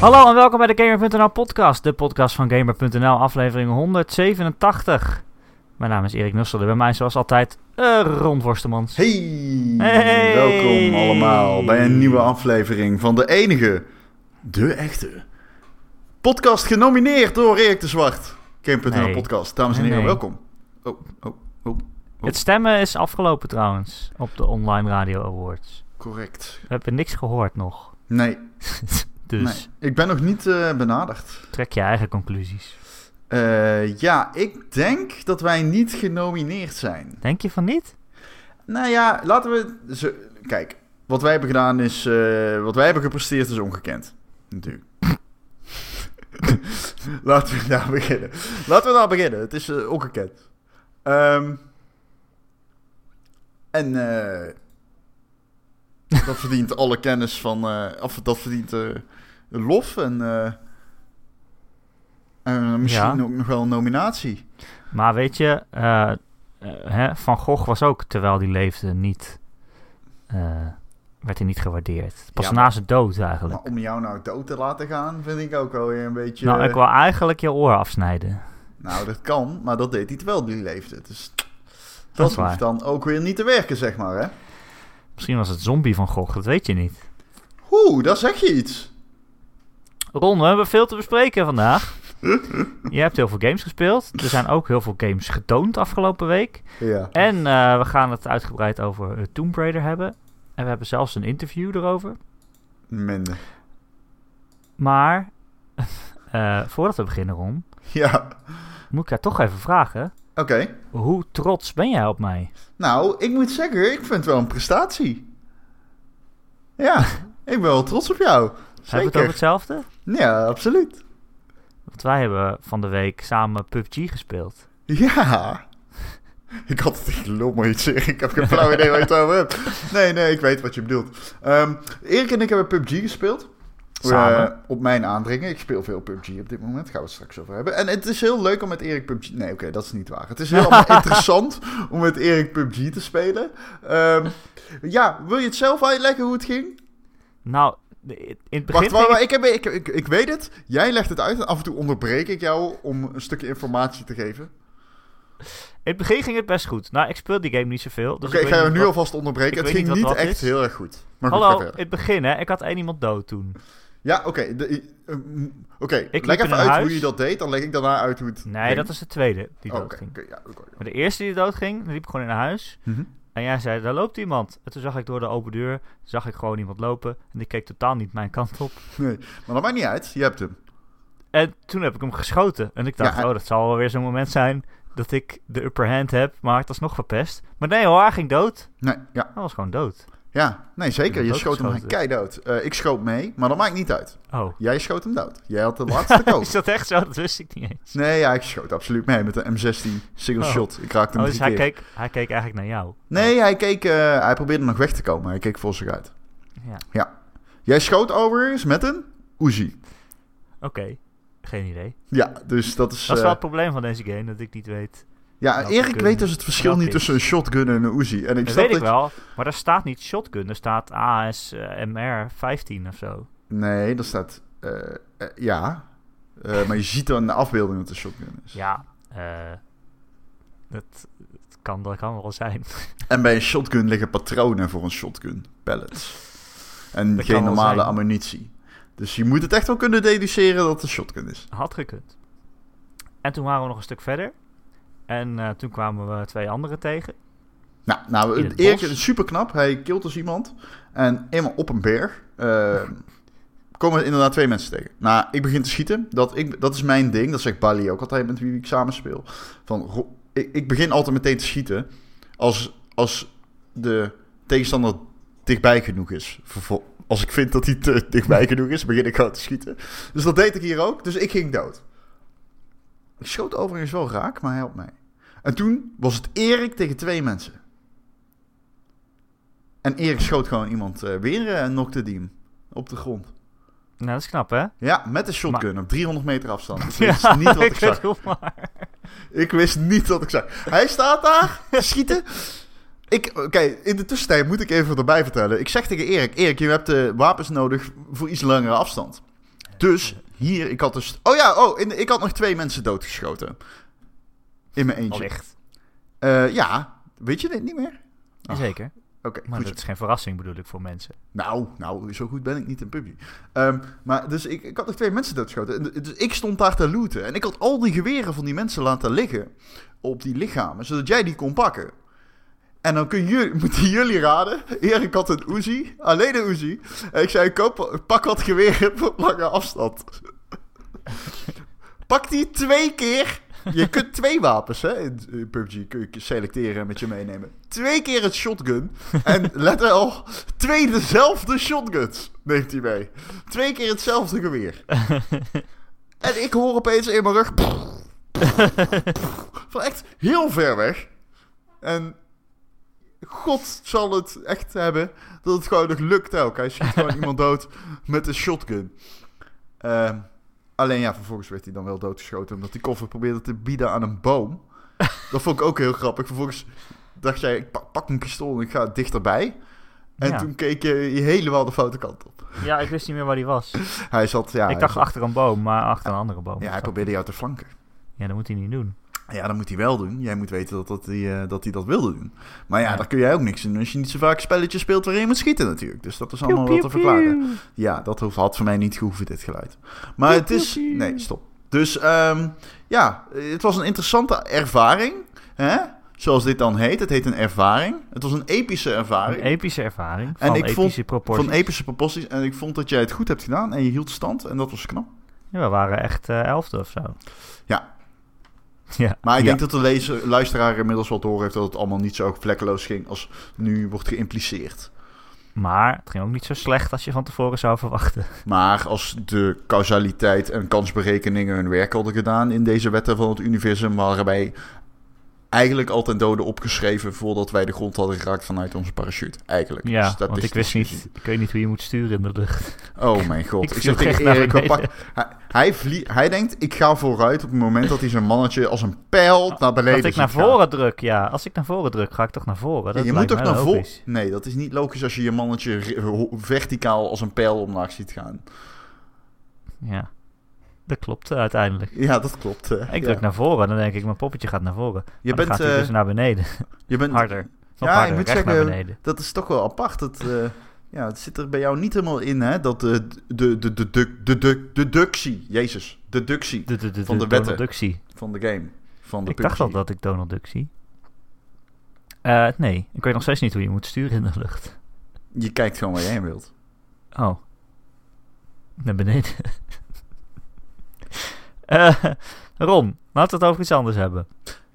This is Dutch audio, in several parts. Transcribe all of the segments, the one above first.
Hallo en welkom bij de Gamer.nl podcast, de podcast van Gamer.nl, aflevering 187. Mijn naam is Erik Nusselde, bij mij zoals altijd uh, Ron. Hey, Hey. welkom allemaal bij een nieuwe aflevering van de enige, de echte, podcast genomineerd door Erik de Zwart. Game.nl Nee. podcast, dames en heren, nee. welkom. Oh, oh, oh, Het stemmen is afgelopen trouwens, op de Online Radio Awards. correct. We hebben niks gehoord nog. Nee, dus nee, ik ben nog niet eh, benaderd. trek je eigen conclusies. Eh, ja, ik denk dat wij niet genomineerd zijn. Denk je van niet? Nou ja, laten we... Zo, kijk, wat wij hebben gedaan is... eh, wat wij hebben gepresteerd is ongekend. Natuurlijk. laten we daar beginnen. Laten we daar beginnen. Het is ongekend. Ehm, en eh, dat verdient alle kennis van... of dat verdient lof en... eh, en misschien Ja. ook nog wel een nominatie. Maar weet je, eh, eh, hè, Van Gogh was ook, terwijl hij leefde, niet... werd hij niet gewaardeerd. Pas Ja, na zijn dood eigenlijk. Maar om jou nou dood te laten gaan, vind ik ook wel weer een beetje... nou, ik wil eigenlijk je oor afsnijden. Nou, dat kan, maar dat deed hij terwijl hij leefde. Dus Dat dat waar. hoeft dan ook weer niet te werken, zeg maar, hè? Misschien was het zombie van Gogh, dat weet je niet. Oeh, daar zeg je iets. Ron, we hebben veel te bespreken vandaag. je hebt heel veel games gespeeld. Er zijn ook heel veel games getoond afgelopen week. Ja. En eh, we gaan het uitgebreid over eh, Tomb Raider hebben. En we hebben zelfs een interview erover. Minder. Maar eh, voordat we beginnen, Ron, Ja, moet ik jou toch even vragen. oké. Hoe trots ben jij op mij? Nou, ik moet zeggen, ik vind het wel een prestatie. Ja, ik ben wel trots op jou. Hebben we het over hetzelfde? Ja, absoluut. Want wij hebben van de week samen PUBG gespeeld. Ja. Ik had het lul maar iets zeggen. Ik heb geen flauw idee waar je het over hebt. Nee, nee, ik weet wat je bedoelt. Ehm Erik en ik hebben PUBG gespeeld. Samen? Eh, op mijn aandringen. Ik speel veel PUBG op dit moment. Gaan we het straks over hebben. En het is heel leuk om met Erik PUBG... Nee, oké, dat is niet waar. Het is heel interessant om met Erik PUBG te spelen. Ehm, ja, wil je het zelf uitleggen hoe het ging? Nou, in het begin... Wacht, ik, heb, ik, ik, ik weet het. Jij legt het uit en af en toe onderbreek ik jou om een stukje informatie te geven. In het begin ging het best goed. Nou, ik speel die game niet zoveel. Dus Oké, ik ga je nu wat- alvast onderbreken. Het ging niet echt is. heel erg goed. Maar goed, Hallo, verder. in het begin hè, ik had één iemand dood toen. Ja, oké. eh, mm, Oké, leg even uit huis. hoe je dat deed. Dan leg ik daarna uit hoe het Nee, ging. dat is de tweede die Oh, dood ging. oké, ja. Maar de eerste die dood ging, dan liep ik gewoon in een huis. Mhm. En jij zei, daar loopt iemand. En toen zag ik door de open deur, zag ik gewoon iemand lopen. En die keek totaal niet mijn kant op. Nee, maar dat maakt niet uit. Je hebt hem. En toen heb ik hem geschoten. En ik dacht, Ja, oh, dat zal wel weer zo'n moment zijn dat ik de upper hand heb. Maar het alsnog verpest. Maar nee hoor, hij ging dood. Nee, ja. Hij was gewoon dood. Ja, nee, zeker. Je schoot hem doodgeschoten. kei dood. Eh, ik schoot mee, maar dat maakt niet uit. Oh. Jij schoot hem dood. Jij had de laatste koop. Is dat echt zo? Dat wist ik niet eens. Nee, ja, ik schoot absoluut mee met de M16 single Oh. shot. Ik raakte Oh, hem dus drie hij keer. keek, hij keek eigenlijk naar jou. Nee, hij, keek, eh, hij probeerde nog weg te komen. Hij keek voor zich uit. Ja. Jij schoot overigens met een Uzi. Oké. Geen idee. Ja, dus dat is... Dat is eh, wel het probleem van deze game, dat ik niet weet. Ja, Erik gun weet dus het verschil niet tussen een shotgun en een Uzi. En ik Dat weet ik wel, maar daar staat niet shotgun, er staat ASMR 15 of zo. Nee, dat staat... eh, eh, ja, Eh, maar je ziet dan de afbeelding dat het een shotgun is. Ja, eh dat, dat, kan, dat kan wel zijn. En bij een shotgun liggen patronen voor een shotgun. Pellets. En Dat geen normale ammunitie. Dus je moet het echt wel kunnen deduceren dat het een shotgun is. Had gekund. En toen waren we nog een stuk verder. En eh, toen kwamen we twee anderen tegen. Nou, nou het Erik is super knap. Hij kilt dus iemand. En eenmaal op een berg eh, komen inderdaad twee mensen tegen. Nou, ik begin te schieten. Dat, ik, dat is mijn ding. Dat zegt Bali ook altijd met wie ik samen speel. Van, ik, ik begin altijd meteen te schieten. Als, als de tegenstander dichtbij genoeg is. Als ik vind dat hij te dichtbij genoeg is, begin ik gewoon te schieten. Dus dat deed ik hier ook. Dus ik ging dood. Ik schoot overigens wel raak, maar hij helpt mij. En toen was het Erik tegen twee mensen. En Erik schoot gewoon iemand eh, weer eh, en nokte die hem op de grond. Nou, dat is knap, hè? Ja, met een shotgun op 300 meter afstand. Ik Ja, wist niet wat ik ik zag. Ik wist niet wat ik zag. Hij staat daar te schieten. Ik, Oké, in de tussentijd moet ik even erbij vertellen. Ik zeg tegen Erik, Erik, je hebt de wapens nodig voor iets langere afstand. dus hier, ik had dus... Oh ja, oh, in de- ik had nog twee mensen doodgeschoten. In mijn eentje. Allicht. Eh, ja, weet je dit niet meer? Zeker. Oké, Maar goed dat is geen verrassing bedoel ik voor mensen. Nou, nou, zo goed ben ik niet in PUBG. Ehm, maar dus ik, ik had nog twee mensen doodgeschoten. Dus ik stond daar te looten. En ik had al die geweren van die mensen laten liggen op die lichamen, zodat jij die kon pakken. En dan kun je, moeten jullie raden. Erik had een Uzi, alleen een Uzi. En ik zei, koop, pak wat geweren op lange afstand. Pak die twee keer. Je kunt twee wapens hè, in PUBG kun je selecteren en met je meenemen. Twee keer het shotgun. En let wel, twee dezelfde shotguns neemt hij mee. Twee keer hetzelfde geweer. En ik hoor opeens in mijn rug... Van echt heel ver weg. En God zal het echt hebben dat het gewoon nog lukt ook. Hij schiet gewoon iemand dood met een shotgun. Ehm, alleen ja, vervolgens werd hij dan wel doodgeschoten omdat die koffer probeerde te bieden aan een boom. Dat vond ik ook heel grappig. Vervolgens dacht jij, ik pak, pak een pistool en ik ga dichterbij. En Ja. toen keek je, helemaal de foute kant op. Ja, ik wist niet meer waar die was. Hij zat, ja, ik hij dacht zat- achter een boom, maar achter een andere boom. ja, hij probeerde jou te flanken. Ja, dat moet hij niet doen. Ja, dat moet hij wel doen. Jij moet weten dat, dat, hij, eh, dat hij dat wilde doen. Maar ja, Ja. daar kun jij ook niks doen als je niet zo vaak spelletjes speelt waarin je moet schieten natuurlijk. Dus dat is allemaal wel te verklaren. Ja, dat hoeft, had voor mij niet gehoeven, dit geluid. Maar het is... Nee, stop. Dus ehm, ja, het was een interessante ervaring. Hè? Zoals dit dan heet. Het heet een ervaring. Het was een epische Een ervaring. epische ervaring. En Van ik epische vond- proporties. van epische proporties. En ik vond dat jij het goed hebt gedaan. En je hield stand. En dat was knap. Ja, we waren echt eh elfde of zo. Ja. Ja. Maar ik Ja. denk dat de lezer, luisteraar inmiddels wel door heeft dat het allemaal niet zo vlekkeloos ging als nu wordt geïmpliceerd. Maar het ging ook niet zo slecht als je van tevoren zou verwachten. Maar als de causaliteit en kansberekeningen hun werk hadden gedaan in deze wetten van het universum, waren wij eigenlijk altijd doden opgeschreven voordat wij de grond hadden geraakt vanuit onze parachute. Eigenlijk. Ja, Dus want ik wist niet, ik weet niet hoe je moet sturen in de lucht. Oh mijn god. Ik zeg tegen Erik, hij, hij, hij denkt, ik ga vooruit op het moment dat hij zijn mannetje als een pijl naar beneden Dat ik naar voren druk, ja. Als ik naar voren druk, ga ik toch naar voren. Ja, Dat je moet toch naar voren? Nee, dat is niet logisch als je je mannetje verticaal als een pijl omlaag ziet gaan. Ja, dat klopt eh, uiteindelijk. Ja, dat klopt. eh, Ik ja. druk naar voren, dan denk ik, mijn poppetje gaat naar voren. Je bent, gaat hij eh, dus naar beneden. je bent Harder. Nog Ja, ik harder, moet recht naar zeggen, beneden. Dat is toch wel apart. Dat, eh, ja, het zit er bij jou niet helemaal in, hè? Dat de, de, de, de, de, de, de deductie, jezus, deductie De, de, de, van de Donald wetten. Duck zie. van de game. Van de Ik dacht al dat ik Donald Duck zie. Eh, nee, ik weet nog steeds niet hoe je moet sturen in de lucht. Je kijkt gewoon waar jij heen wilt. Oh. Naar beneden. Eh, Ron, laten we het over iets anders hebben.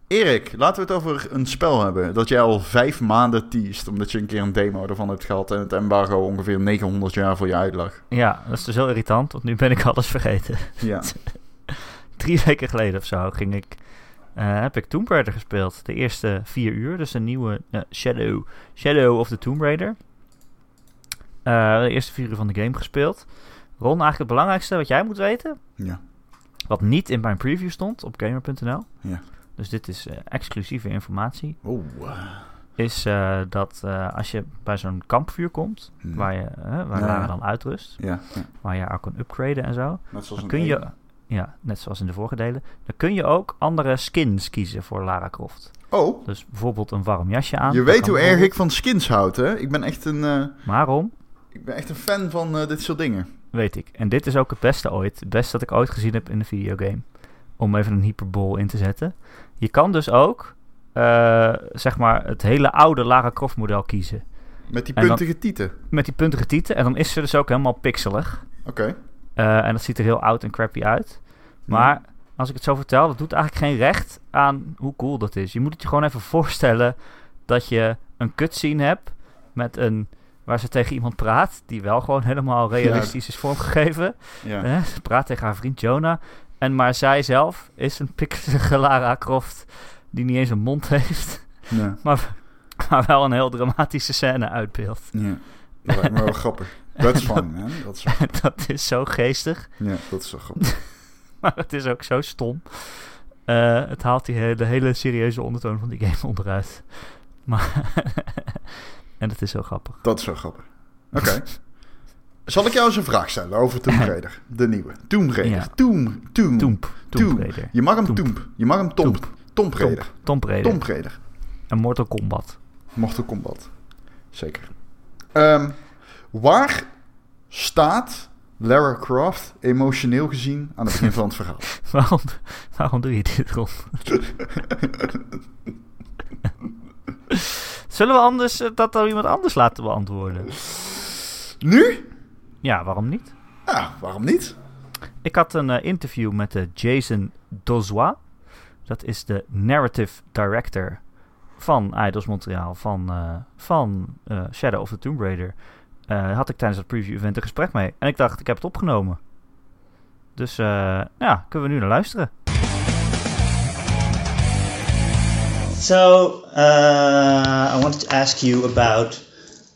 Erik, laten we het over een spel hebben dat jij al vijf maanden teest, omdat je een keer een demo ervan hebt gehad en het embargo ongeveer 900 jaar voor je uitlag. Ja, dat is dus heel irritant, want nu ben ik alles vergeten. Ja, Drie weken geleden of zo ging ik, eh, heb ik Tomb Raider gespeeld. De eerste vier uur, dus een nieuwe eh, Shadow, Shadow of the Tomb Raider. De eerste vier uur van de game gespeeld. Ron, eigenlijk het belangrijkste wat jij moet weten, ja, wat niet in mijn preview stond op gamer.nl. ja. Dus dit is eh, exclusieve informatie. Oh, eh, Is eh, dat als je bij zo'n kampvuur komt, hmm. waar je, waar Ja. je dan uitrust, Ja, ja. waar je ook kan upgraden en zo, dan kun je, ja, net zoals in de vorige delen, dan kun je ook andere skins kiezen voor Lara Croft. Oh, Dus bijvoorbeeld een warm jasje aan. je weet hoe erg ik van skins houd, hè? Ik ben echt een, Ron, ik ben echt een fan van dit soort dingen. Weet ik. En dit is ook het beste ooit. Het beste dat ik ooit gezien heb in een videogame. Om even een hyperbol in te zetten. Je kan dus ook, eh, zeg maar, het hele oude Lara Croft model kiezen. Met die En dan- puntige tieten. Met die puntige tieten. En dan is ze dus ook helemaal pixelig. Oké. Eh, en dat ziet er heel oud en crappy uit. Maar als ik het zo vertel, dat doet eigenlijk geen recht aan hoe cool dat is. Je moet het je gewoon even voorstellen dat je een cutscene hebt met een waar ze tegen iemand praat, die wel gewoon helemaal realistisch is vormgegeven. Ja. Ze praat tegen haar vriend Jonah. En maar zij zelf is een pixelige Lara Croft die niet eens een mond heeft, Ja. maar, maar wel een heel dramatische scène uitbeeldt. Ja. Dat lijkt me wel grappig. Dat is hè? Dat is, dat is zo geestig. ja, dat is wel grappig. Maar het is ook zo stom. Eh, het haalt die hele, de hele serieuze ondertoon van die game onderuit. Maar en het is zo grappig. Dat is wel grappig. Oké. Zal ik jou eens een vraag stellen over Tomb Raider? De nieuwe. Tomb Raider. Ja. Tomb. Tomb. Toemp. Tomb. Tomb Raider. Je mag hem Tomb. Tomb. Je mag hem Tomb. Tomb Raider. Tomb. Raider. Tomb Raider. En Mortal Kombat. Mortal Kombat. Zeker. Ehm, waar staat Lara Croft emotioneel gezien aan het begin van het verhaal? waarom, waarom doe je dit, Ron? Zullen we anders eh, dat door iemand anders laten beantwoorden? Nu? Ja, waarom niet? Ja, waarom niet? Ik had een eh, interview met eh, Jason Dozois. Dat is de narrative director van Idols Montreal, van, van Shadow of the Tomb Raider. Had ik tijdens het preview event een gesprek mee. En ik dacht, ik heb het opgenomen. Dus ja, kunnen we nu naar luisteren. So uh, I wanted to ask you about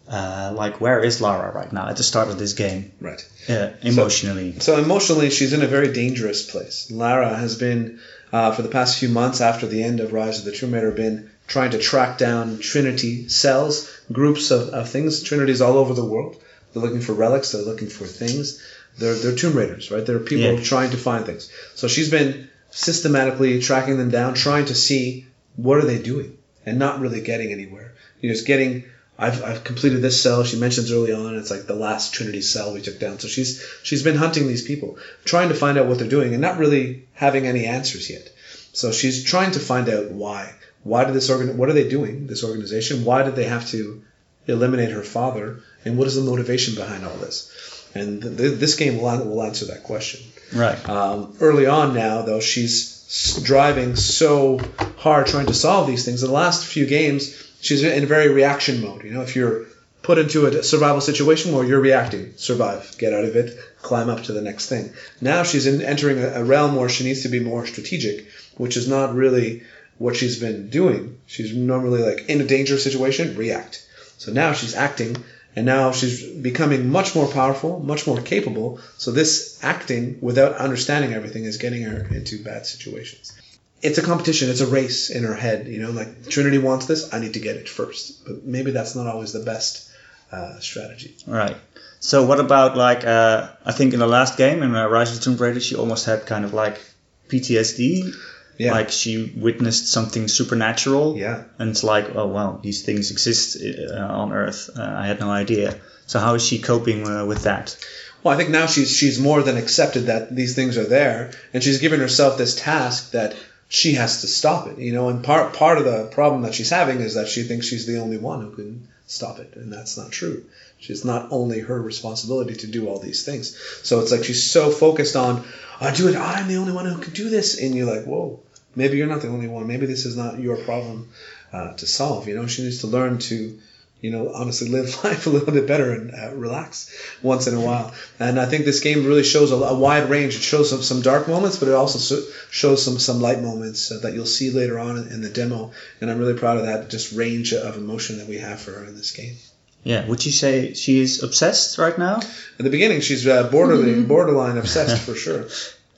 uh, like where is Lara right now at the start of this game, Right. uh, emotionally. So emotionally, she's in a very dangerous place. Lara has been, uh, for the past few months after the end of Rise of the Tomb Raider, been trying to track down Trinity cells, groups of, of things. Trinity's all over the world. They're looking for relics. They're looking for things. They're, they're Tomb Raiders, right? They're people Yeah. trying to find things. So she's been systematically tracking them down, trying to see what are they doing, and not really getting anywhere. You're just getting. I've, I've completed this cell. She mentions early on it's like the last Trinity cell we took down. So she's she's been hunting these people, trying to find out what they're doing, and not really having any answers yet. So she's trying to find out why. Why did this organ? What are they doing? This organization? Why did they have to eliminate her father? And what is the motivation behind all this? And th- th- this game will, will answer that question. Right. Um, early on now, though, she's driving so hard trying to solve these things. In the last few games, she's in very reaction mode. You know, if you're put into a survival situation where you're reacting, survive, get out of it, climb up to the next thing. Now she's in, entering a, a realm where she needs to be more strategic, which is not really what she's been doing. She's normally like in a dangerous situation, react. So now she's acting, and now she's becoming much more powerful, much more capable. So this acting without understanding everything is getting her into bad situations. It's a competition. It's a race in her head. You know, like Trinity wants this, I need to get it first. But maybe that's not always the best uh, strategy. Right. So what about like uh, I think in the last game in uh, Rise of Tomb Raider she almost had kind of like PTSD. Yeah. Like she witnessed something supernatural. Yeah. And it's like, oh wow, these things exist uh, on Earth. Uh, I had no idea. So how is she coping uh, with that? Well, I think now she's she's more than accepted that these things are there, and she's given herself this task that she has to stop it. You know, and part part of the problem that she's having is that she thinks she's the only one who can stop it, and that's not true. She's not only her responsibility to do all these things. So it's like she's so focused on, I do it. I'm the only one who can do this, and you're like, whoa, maybe you're not the only one. Maybe this is not your problem uh, to solve. You know, she needs to learn to you know, honestly live life a little bit better and uh, relax once in a while. And I think this game really shows a, a wide range. It shows some, some dark moments, but it also so, shows some some light moments uh, that you'll see later on in, in the demo. And I'm really proud of that just range of emotion that we have for her in this game. Yeah. Would you say she is obsessed right now? At the beginning, she's uh, borderline borderline obsessed for sure.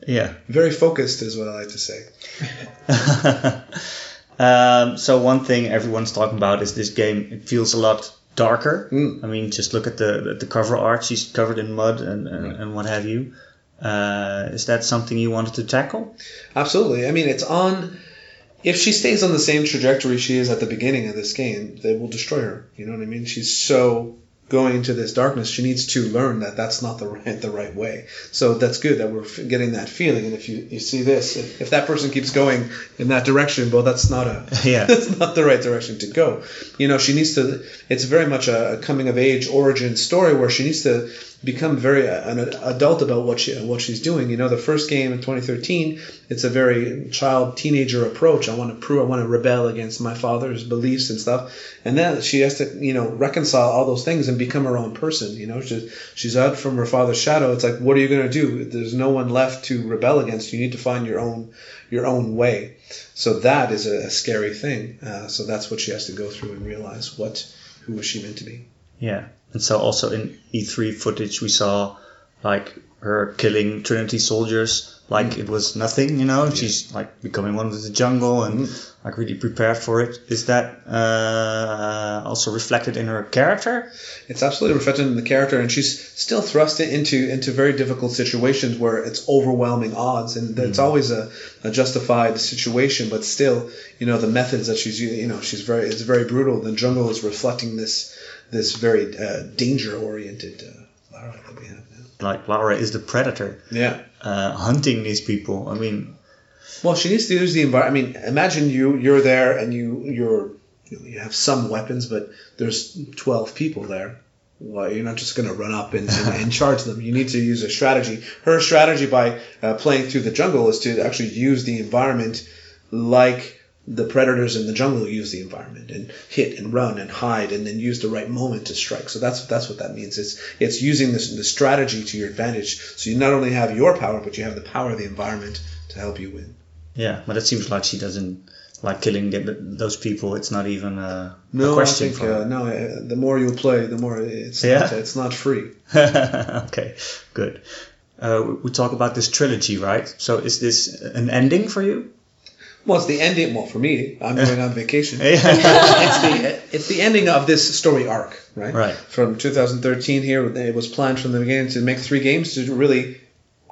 Yeah. Very focused is what I like to say. um, so one thing everyone's talking about is this game. It feels a lot darker. Mm. I mean, just look at the the cover art. She's covered in mud and and, and what have you. Uh, is that something you wanted to tackle? Absolutely. I mean, it's on. If she stays on the same trajectory she is at the beginning of this game, they will destroy her. You know what I mean? She's so going into this darkness. She needs to learn that that's not the right the right way. So that's good that we're getting that feeling. And if you, you see this, if, if that person keeps going in that direction, well, that's not a Yeah. that's not the right direction to go. You know, she needs to. It's very much a, a coming of age origin story where she needs to become very uh, an adult about what she what she's doing. You know, the first game in 2013, it's a very child teenager approach. I want to prove, I want to rebel against my father's beliefs and stuff, and then she has to you know reconcile all those things and become her own person. You know, she's she's out from her father's shadow. It's like, what are you going to do? There's no one left to rebel against. You need to find your own your own way. So that is a, a scary thing. Uh, so that's what she has to go through and realize what who was she meant to be. Yeah. And so also in E3 footage we saw like her killing Trinity soldiers like mm. it was nothing, you know. She's like becoming one with the jungle and mm. like really prepared for it. Is that uh, also reflected in her character? It's absolutely reflected in the character, and she's still thrust into into very difficult situations where it's overwhelming odds, and it's mm. always a, a justified situation. But still, you know, the methods that she's you know, she's very it's very brutal. The jungle is reflecting this this very uh, danger oriented uh, Lara that we have now. Like Laura is the predator, Yeah. uh, hunting these people. I mean, Well, she needs to use the environment. I mean, imagine you you're there and you you're you, know, you have some weapons, but there's twelve people there. Well, you're not just going to run up and, and, and charge them. You need to use a strategy. Her strategy by uh, playing through the jungle is to actually use the environment like the predators in the jungle use the environment and hit and run and hide and then use the right moment to strike. So that's that's what that means. It's it's using this the strategy to your advantage. So you not only have your power, but you have the power of the environment to help you win. yeah, but it seems like she doesn't like killing those people. It's not even a, No, a question I think for her. uh, no. Uh, the more you play, the more it's Yeah? not, it's not free. okay, good. Uh, we talk about this trilogy, right? So is this an ending for you? Well, it's the ending. Well, for me, I'm going on vacation. It's the it's the ending of this story arc, right? Right. From 2013 here, it was planned from the beginning to make three games to really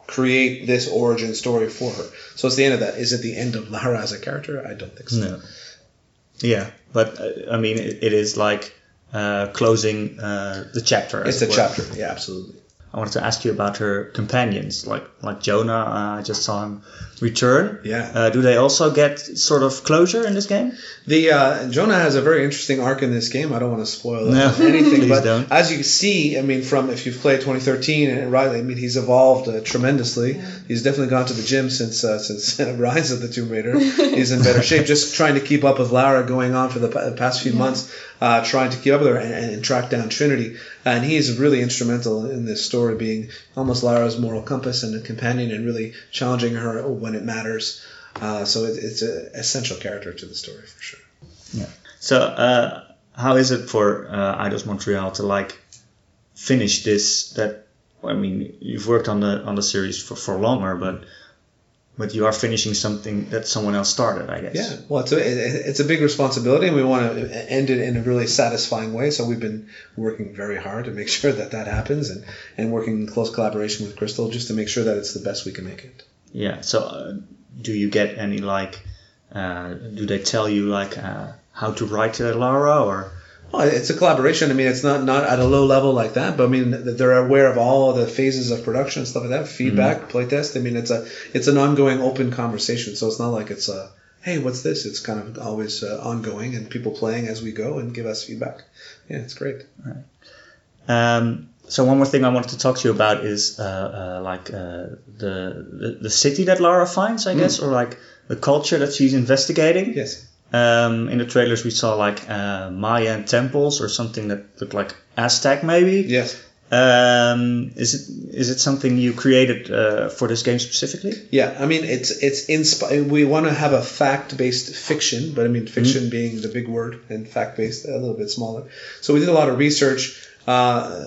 create this origin story for her. So it's the end of that. Is it the end of Lara as a character? I don't think so. No. Yeah, but uh, I mean, it, it is like uh, closing uh, the chapter. It's a it chapter. Yeah, absolutely. I wanted to ask you about her companions, like like Jonah. Uh, I just saw him return. Yeah. Uh, do they also get sort of closure in this game? The uh, Jonah has a very interesting arc in this game. I don't want to spoil No, anything, but don't. as you see, I mean, from if you've played 2013 and right, I mean, he's evolved uh, tremendously. He's definitely gone to the gym since uh, since Rise of the Tomb Raider. He's in better shape. Just trying to keep up with Lara, going on for the pa- past few months, uh, trying to keep up with her and, and, and track down Trinity. And he is really instrumental in this story, being almost Lara's moral compass and a companion, and really challenging her when it matters. Uh, so it, it's an essential character to the story for sure. Yeah. So, uh, how is it for uh, Idols Montreal to like finish this? That I mean, you've worked on the on the series for, for longer, but but you are finishing something that someone else started, I guess. Yeah, well, it's a, it's a big responsibility, and we want to end it in a really satisfying way. So we've been working very hard to make sure that that happens, and, and working in close collaboration with Crystal just to make sure that it's the best we can make it. Yeah. So, uh, do you get any like? Uh, do they tell you like uh, how to write to Lara or? Well, it's a collaboration. I mean, it's not not at a low level like that, but I mean, they're aware of all the phases of production and stuff like that. Feedback, playtest. I mean, it's a it's an ongoing, open conversation. So it's not like it's a hey, what's this? It's kind of always uh, ongoing, and people playing as we go and give us feedback. Yeah, it's great. Um, so one more thing I wanted to talk to you about is uh, uh, like uh, the, the the city that Lara finds, I guess, or like the culture that she's investigating. Yes. Um, in the trailers, we saw like uh, Mayan temples or something that looked like Aztec, maybe. Yes. Um, is it is it something you created uh, for this game specifically? Yeah, I mean it's it's inspi- We want to have a fact-based fiction, but I mean fiction being the big word and fact-based a little bit smaller. So we did a lot of research. Uh,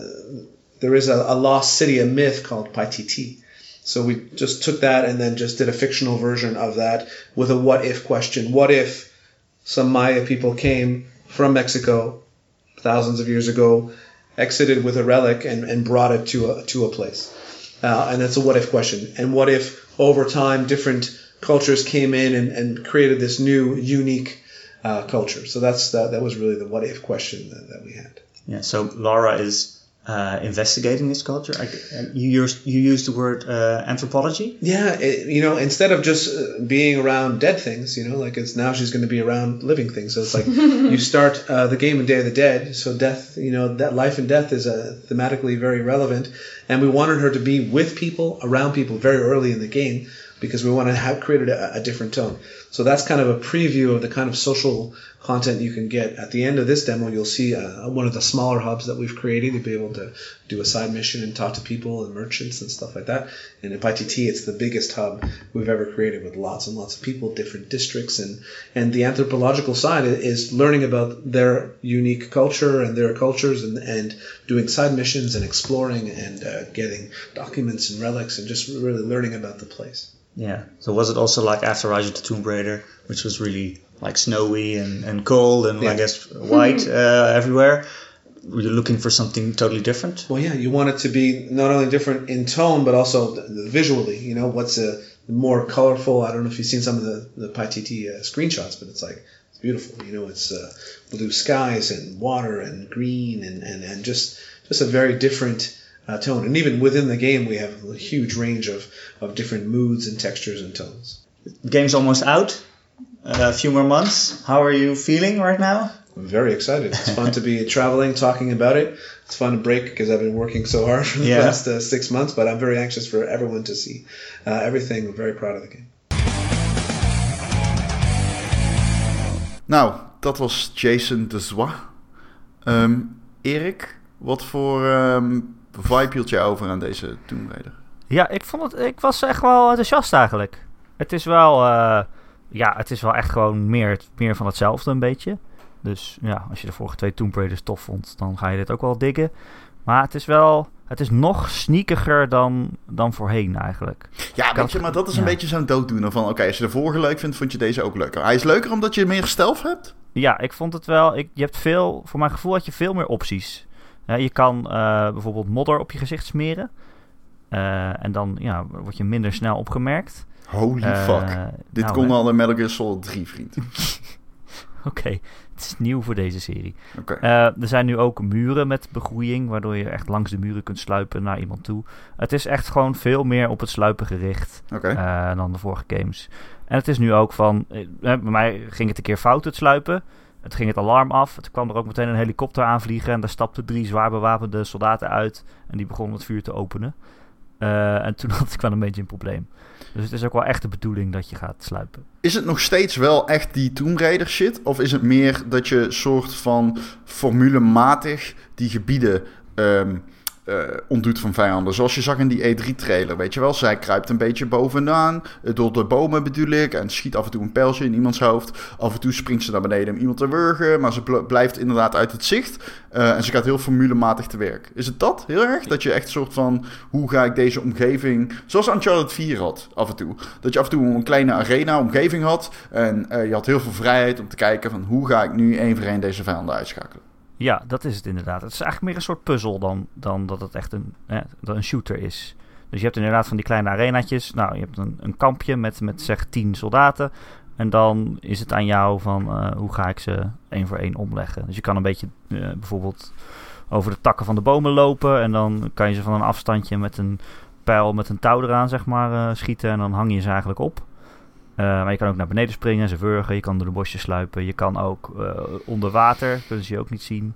there is a, a lost city, a myth called Paititi. So we just took that and then just did a fictional version of that with a what if question. What if some Maya people came from Mexico thousands of years ago, exited with a relic and, and brought it to a, to a place? Uh, and that's a what if question. And what if over time different cultures came in and, and created this new unique uh, culture? So that's that, that was really the what if question that, that we had. Yeah. So Lara is uh, investigating this culture. I, you use you use the word uh, anthropology. Yeah, it, you know, instead of just uh, being around dead things, you know, like it's now she's going to be around living things. So it's like you start uh, the game in Day of the Dead. So death, you know, that life and death is uh, thematically very relevant, and we wanted her to be with people, around people, very early in the game. Because we want to have created a, a different tone. So that's kind of a preview of the kind of social content you can get. At the end of this demo, you'll see uh, one of the smaller hubs that we've created. You'll be able to do a side mission and talk to people and merchants and stuff like that. And at ITT, it's the biggest hub we've ever created with lots and lots of people, different districts, and and the anthropological side is learning about their unique culture and their cultures and and doing side missions and exploring and uh, getting documents and relics and just really learning about the place. Yeah. So was it also like after Rise of the Tomb Raider, which was really like snowy and, and cold and I guess white uh, everywhere? Were you looking for something totally different? Well, yeah, you want it to be not only different in tone, but also visually. You know, what's a more colorful? I don't know if you've seen some of the the PyTT uh, screenshots, but it's like it's beautiful. You know, it's uh, blue skies and water and green and, and, and just just a very different uh, tone. And even within the game, we have a huge range of, of different moods and textures and tones. Game's almost out. Uh, a few more months. How are you feeling right now? I'm very excited. It's fun to be traveling, talking about it. It's fun to break because I've been working so hard for the Yeah. past uh, six months, but I'm very anxious for everyone to see uh, everything. I'm very proud of the game. Nou, dat was Jason de Zwa. Ehm, Erik, wat voor ehm, vibe hield jij over aan deze Tomb Raider? Ja, ik, vond het, ik was echt wel enthousiast eigenlijk. Het is wel, eh, ja, het is wel echt gewoon meer, meer van hetzelfde een beetje. Dus ja, als je de vorige twee Tomb Raiders tof vond, dan ga je dit ook wel diggen. Maar het is wel, het is nog sneakiger dan, dan voorheen eigenlijk. Ja, weet je, maar dat is een ja. beetje zo'n dooddoener van... Oké, als je de vorige leuk vindt, vond je deze ook leuker. Hij is leuker omdat je meer stealth hebt? Ja, ik vond het wel. Ik, je hebt veel, voor mijn gevoel had je veel meer opties. Je kan eh, bijvoorbeeld modder op je gezicht smeren. Eh, en dan ja, word je minder snel opgemerkt. Holy Eh, fuck. Dit nou, kon al in Metal Gear Solid 3, vriend. Oké, het is nieuw voor deze serie. Eh, er zijn nu ook muren met begroeiing, waardoor je echt langs de muren kunt sluipen naar iemand toe. Het is echt gewoon veel meer op het sluipen gericht eh, dan de vorige games. En het is nu ook van, bij mij ging het een keer fout het sluipen. Het ging het alarm af. Het kwam er ook meteen een helikopter aanvliegen en daar stapten drie zwaar bewapende soldaten uit en die begonnen het vuur te openen. Eh, en toen had ik wel een beetje een probleem. Dus het is ook wel echt de bedoeling dat je gaat sluipen. Is het nog steeds wel echt die Tomb Raider shit? Of is het meer dat je soort van formulematig die gebieden ehm eh, ontdoet van vijanden? Zoals je zag in die E3-trailer, weet je wel? Zij kruipt een beetje bovenaan, eh, door de bomen bedoel ik, en schiet af en toe een pijltje in iemands hoofd. Af en toe springt ze naar beneden om iemand te wurgen, maar ze bl- blijft inderdaad uit het zicht. Eh, en ze gaat heel formulematig te werk. Is het dat heel erg? Dat je echt een soort van, hoe ga ik deze omgeving, zoals Uncharted 4 had af en toe. Dat je af en toe een kleine arena-omgeving had en je had heel veel vrijheid om te kijken van, hoe ga ik nu één voor één deze vijanden uitschakelen. Ja, dat is het inderdaad. Het is eigenlijk meer een soort puzzel dan, dan dat het echt een, dat een shooter is. Dus je hebt inderdaad van die kleine arenaatjes. Nou, je hebt een, een kampje met, met zeg tien soldaten. En dan is het aan jou van eh, hoe ga ik ze één voor één omleggen. Dus je kan een beetje eh, bijvoorbeeld over de takken van de bomen lopen. En dan kan je ze van een afstandje met een pijl met een touw eraan zeg maar eh, schieten. En dan hang je ze eigenlijk op. Eh, maar je kan ook naar beneden springen, ze wurgen. Je kan door de bosjes sluipen. Je kan ook eh, onder water, kunnen ze je ook niet zien.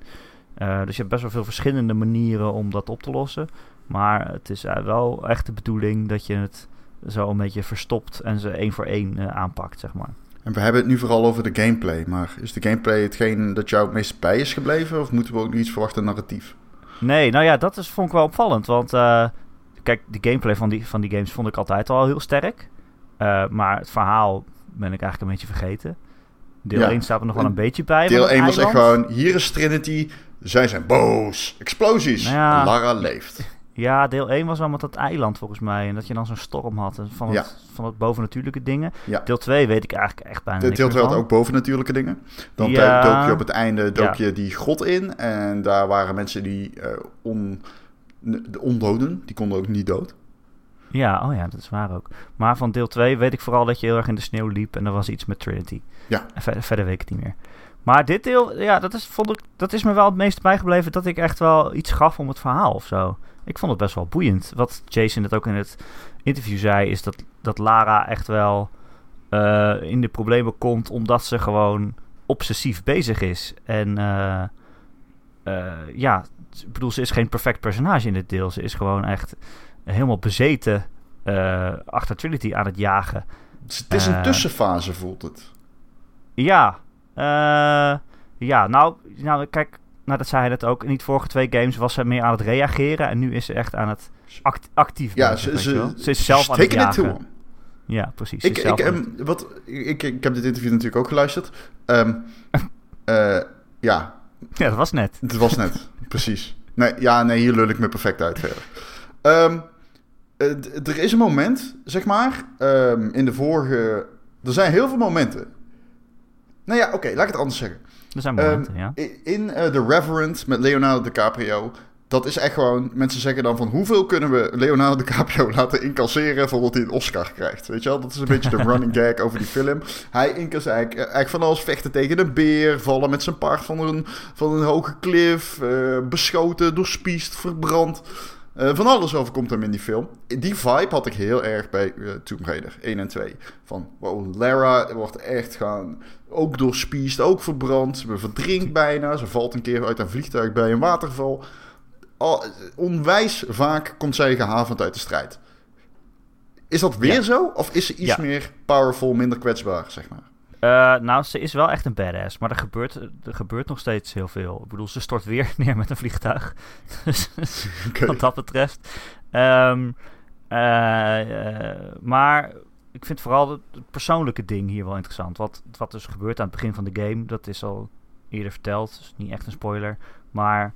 Eh, dus je hebt best wel veel verschillende manieren om dat op te lossen. Maar het is wel echt de bedoeling dat je het zo een beetje verstopt en ze één voor één aanpakt, zeg maar. En we hebben het nu vooral over de gameplay, maar is de gameplay hetgeen dat jou het meest bij is gebleven? Of moeten we ook iets verwachten narratief? Nee, nou ja, dat is, vond ik wel opvallend. Want kijk, de gameplay van die, van die games vond ik altijd al heel sterk. Eh, maar het verhaal ben ik eigenlijk een beetje vergeten. Deel Ja. 1 staat er nog wel een beetje bij. Deel van het 1 was echt gewoon, hier is Trinity, zij zijn boos, explosies, Nou ja. Lara leeft. Ja, deel 1 was wel met dat eiland volgens mij. En dat je dan zo'n storm had van, Ja. het, van het bovennatuurlijke dingen. Deel 2 weet ik eigenlijk echt bijna De niks deel meer 2 had ook bovennatuurlijke dingen. Dan dook je op het einde dook je die grot in. En daar waren mensen die eh, on, de ondoden, die konden ook niet dood. Ja, oh ja, dat is waar ook. Maar van deel 2 weet ik vooral dat je heel erg in de sneeuw liep. En er was iets met Trinity. Ja. En verder, verder weet ik het niet meer. Maar dit deel, ja, dat is, vond ik, dat is me wel het meest bijgebleven. Dat ik echt wel iets gaf om het verhaal of zo. Ik vond het best wel boeiend. Wat Jason het ook in het interview zei, is dat, dat Lara echt wel eh, in de problemen komt. Omdat ze gewoon obsessief bezig is. En eh, eh, ja, ik bedoel, ze is geen perfect personage in dit deel. Ze is gewoon echt helemaal bezeten eh, achter Trinity aan het jagen. Het is een Eh, tussenfase, voelt het. Ja, eh, ja nou, nou, kijk, nou, dat zei hij net ook. In die vorige twee games was ze meer aan het reageren. En nu is ze echt aan het act- actief Ja, ze, ze, is zelf ze aan het jagen. Ja, precies. Ik, ik, wat, ik, ik heb dit interview natuurlijk ook geluisterd. Ehm, eh, ja, het- Ja, dat was net. het was net. precies. Nee, ja, nee, hier lul ik me perfect uit verder. Er is een moment, zeg maar, ehm, in de vorige... Er zijn heel veel momenten. Nou ja, oké, laat ik het anders zeggen. Er zijn Ehm, momenten, ja. I- In eh, The Reverend met Leonardo DiCaprio. Dat is echt gewoon. Mensen zeggen dan van hoeveel kunnen we Leonardo DiCaprio laten incasseren voordat hij een Oscar krijgt. Weet je wel? Dat is een beetje de running gag over die film. Hij incasseert eigenlijk, eigenlijk van alles vechten tegen een beer, vallen met zijn paard van een, van een hoge klif, eh, beschoten, doorspiest, verbrand. Eh, van alles overkomt hem in die film. Die vibe had ik heel erg bij eh, Tomb Raider 1 en 2. Van, wow, Lara wordt echt gaan... Ook doorspiest, ook verbrand. Ze verdrinkt bijna. Ze valt een keer uit een vliegtuig bij een waterval. Al, onwijs vaak komt zij gehavend uit de strijd. Is dat weer Ja. zo? Of is ze iets Ja. meer powerful, minder kwetsbaar, zeg maar? Eh, nou, ze is wel echt een badass, maar er gebeurt, er gebeurt nog steeds heel veel. Ik bedoel, ze stort weer neer met een vliegtuig. Dus wat dat betreft. Ehm, eh, eh, maar ik vind vooral het, het persoonlijke ding hier wel interessant. Wat, wat dus gebeurt aan het begin van de game, dat is al eerder verteld. Dus niet echt een spoiler. Maar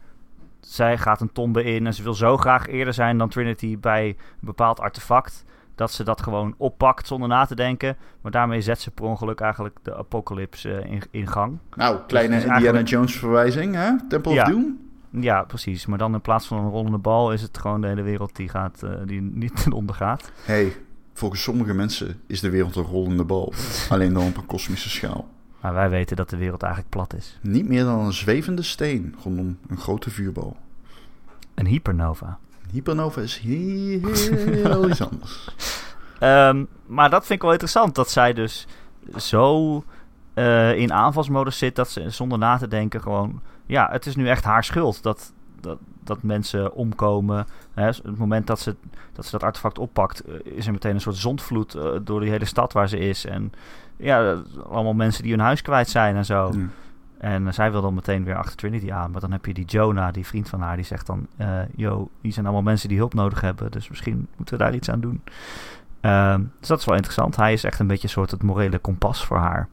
zij gaat een tombe in en ze wil zo graag eerder zijn dan Trinity bij een bepaald artefact. Dat ze dat gewoon oppakt zonder na te denken. Maar daarmee zet ze per ongeluk eigenlijk de apocalypse eh, in, in gang. Nou, kleine Dus het is Indiana eigenlijk- Jones verwijzing, hè? Temple Ja. of Doom? Ja, precies. Maar dan in plaats van een rollende bal is het gewoon de hele wereld die, gaat, eh, die niet ten onder gaat. hey, volgens sommige mensen is de wereld een rollende bal. Alleen dan op een kosmische schaal. Maar wij weten dat de wereld eigenlijk plat is. Niet meer dan een zwevende steen rondom een grote vuurbal. Een hypernova. Hypernova is heel, heel iets anders. Ehm, maar dat vind ik wel interessant. Dat zij dus zo eh, in aanvalsmodus zit dat ze zonder na te denken gewoon... Ja, het is nu echt haar schuld dat, dat, dat mensen omkomen. Hè, het moment dat ze, dat ze dat artefact oppakt, eh, is er meteen een soort zondvloed eh, door die hele stad waar ze is. En ja, allemaal mensen die hun huis kwijt zijn en zo. En eh, zij wil dan meteen weer achter Trinity aan. Maar dan heb je die Jonah, die vriend van haar, die zegt dan... eh yo, die zijn allemaal mensen die hulp nodig hebben. Dus misschien moeten we daar iets aan doen. Ehm, dus dat is wel interessant. Hij is echt een beetje een soort het morele kompas voor haar.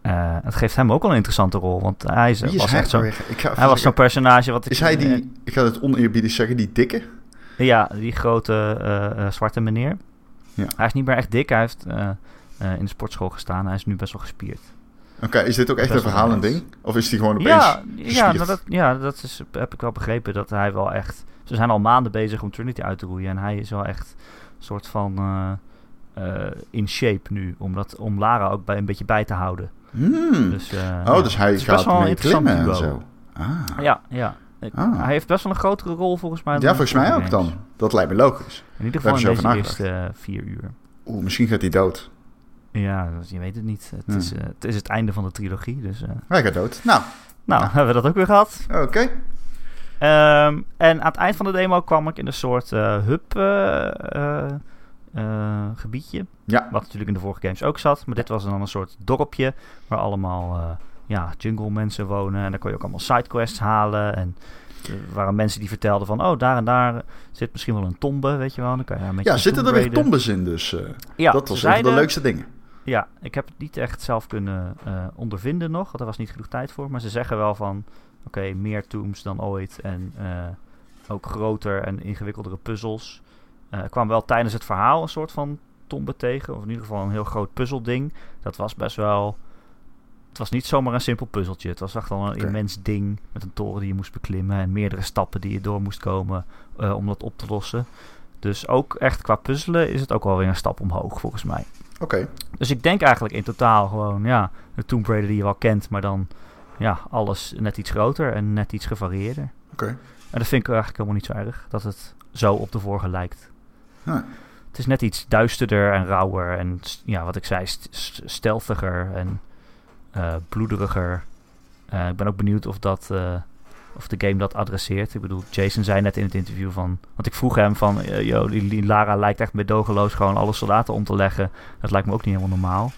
Eh, het geeft hem ook wel een interessante rol. Want hij, is, was hij echt zo, weer? Ik ga even hij was zo'n personage wat ik... Is hij die, ik ga het oneerbiedig zeggen, die dikke? ja, die grote zwarte meneer. Ja. Hij is niet meer echt dik. Hij heeft in de sportschool gestaan. Hij is nu best wel gespierd. Oké, is dit ook echt een Best verhalend ding? Of is die gewoon opeens Ja, ja, nou dat, ja, dat is, heb ik wel begrepen. Dat hij wel echt... Ze zijn al maanden bezig om Trinity uit te roeien. En hij is wel echt een soort van eh, eh, in shape nu. Om, dat, om Lara ook bij, een beetje bij te houden. Hmm. Dus, eh, oh, ja, dus hij best gaat wel mee klimmen en zo. Ah. Ja, ja. Ah. Hij heeft best wel een grotere rol volgens mij. Ja, volgens mij ook dan. Dat lijkt me logisch. In ieder geval in deze eerste vier uur. Oeh, misschien gaat hij dood. Ja, dus je weet het niet. Het, Hmm. is, eh, het is het einde van de trilogie. Dus, eh, Hij gaat dood. Nou, nou, Ja. hebben we dat ook weer gehad. oké. Ehm, en aan het eind van de demo kwam ik in een soort eh, hub gebiedje. Ja. Wat natuurlijk in de vorige games ook zat. Maar dit was dan een soort dorpje waar allemaal ja, jungle mensen wonen. En daar kon je ook allemaal sidequests halen. En er waren mensen die vertelden van... Oh, daar en daar zit misschien wel een tombe, weet je wel. Dan kan je daar Ja, zitten er weer tombes in, dus Ja, dat was een van de leukste dingen. Ja, ik heb het niet echt zelf kunnen eh, ondervinden nog. Want er was niet genoeg tijd voor. Maar ze zeggen wel van... Oké, meer tombs dan ooit. En eh, ook groter en ingewikkeldere puzzels. Er kwam wel tijdens het verhaal een soort van tombe tegen. Of in ieder geval een heel groot puzzelding. Dat was best wel... Het was niet zomaar een simpel puzzeltje. Het was echt wel een immens ding. Met een toren die je moest beklimmen. En meerdere stappen die je door moest komen om dat op te lossen. Dus ook echt qua puzzelen is het ook wel weer een stap omhoog volgens mij. Oké. Dus ik denk eigenlijk in totaal gewoon, ja, de Tomb Raider die je wel kent, maar dan, ja, alles net iets groter en net iets gevarieerder. Oké. En dat vind ik eigenlijk helemaal niet zo erg, dat het zo op de vorige lijkt. Ja. Het is net iets duisterder en rauwer en, ja, wat ik zei, st st- stealthiger en eh, bloederiger. Eh, ik ben ook benieuwd of dat, eh, of de game dat adresseert. Ik bedoel, Jason zei net in het interview van... Want ik vroeg hem van... eh, yo, die, die Lara lijkt echt medogeloos gewoon alle soldaten om te leggen. Dat lijkt me ook niet helemaal normaal.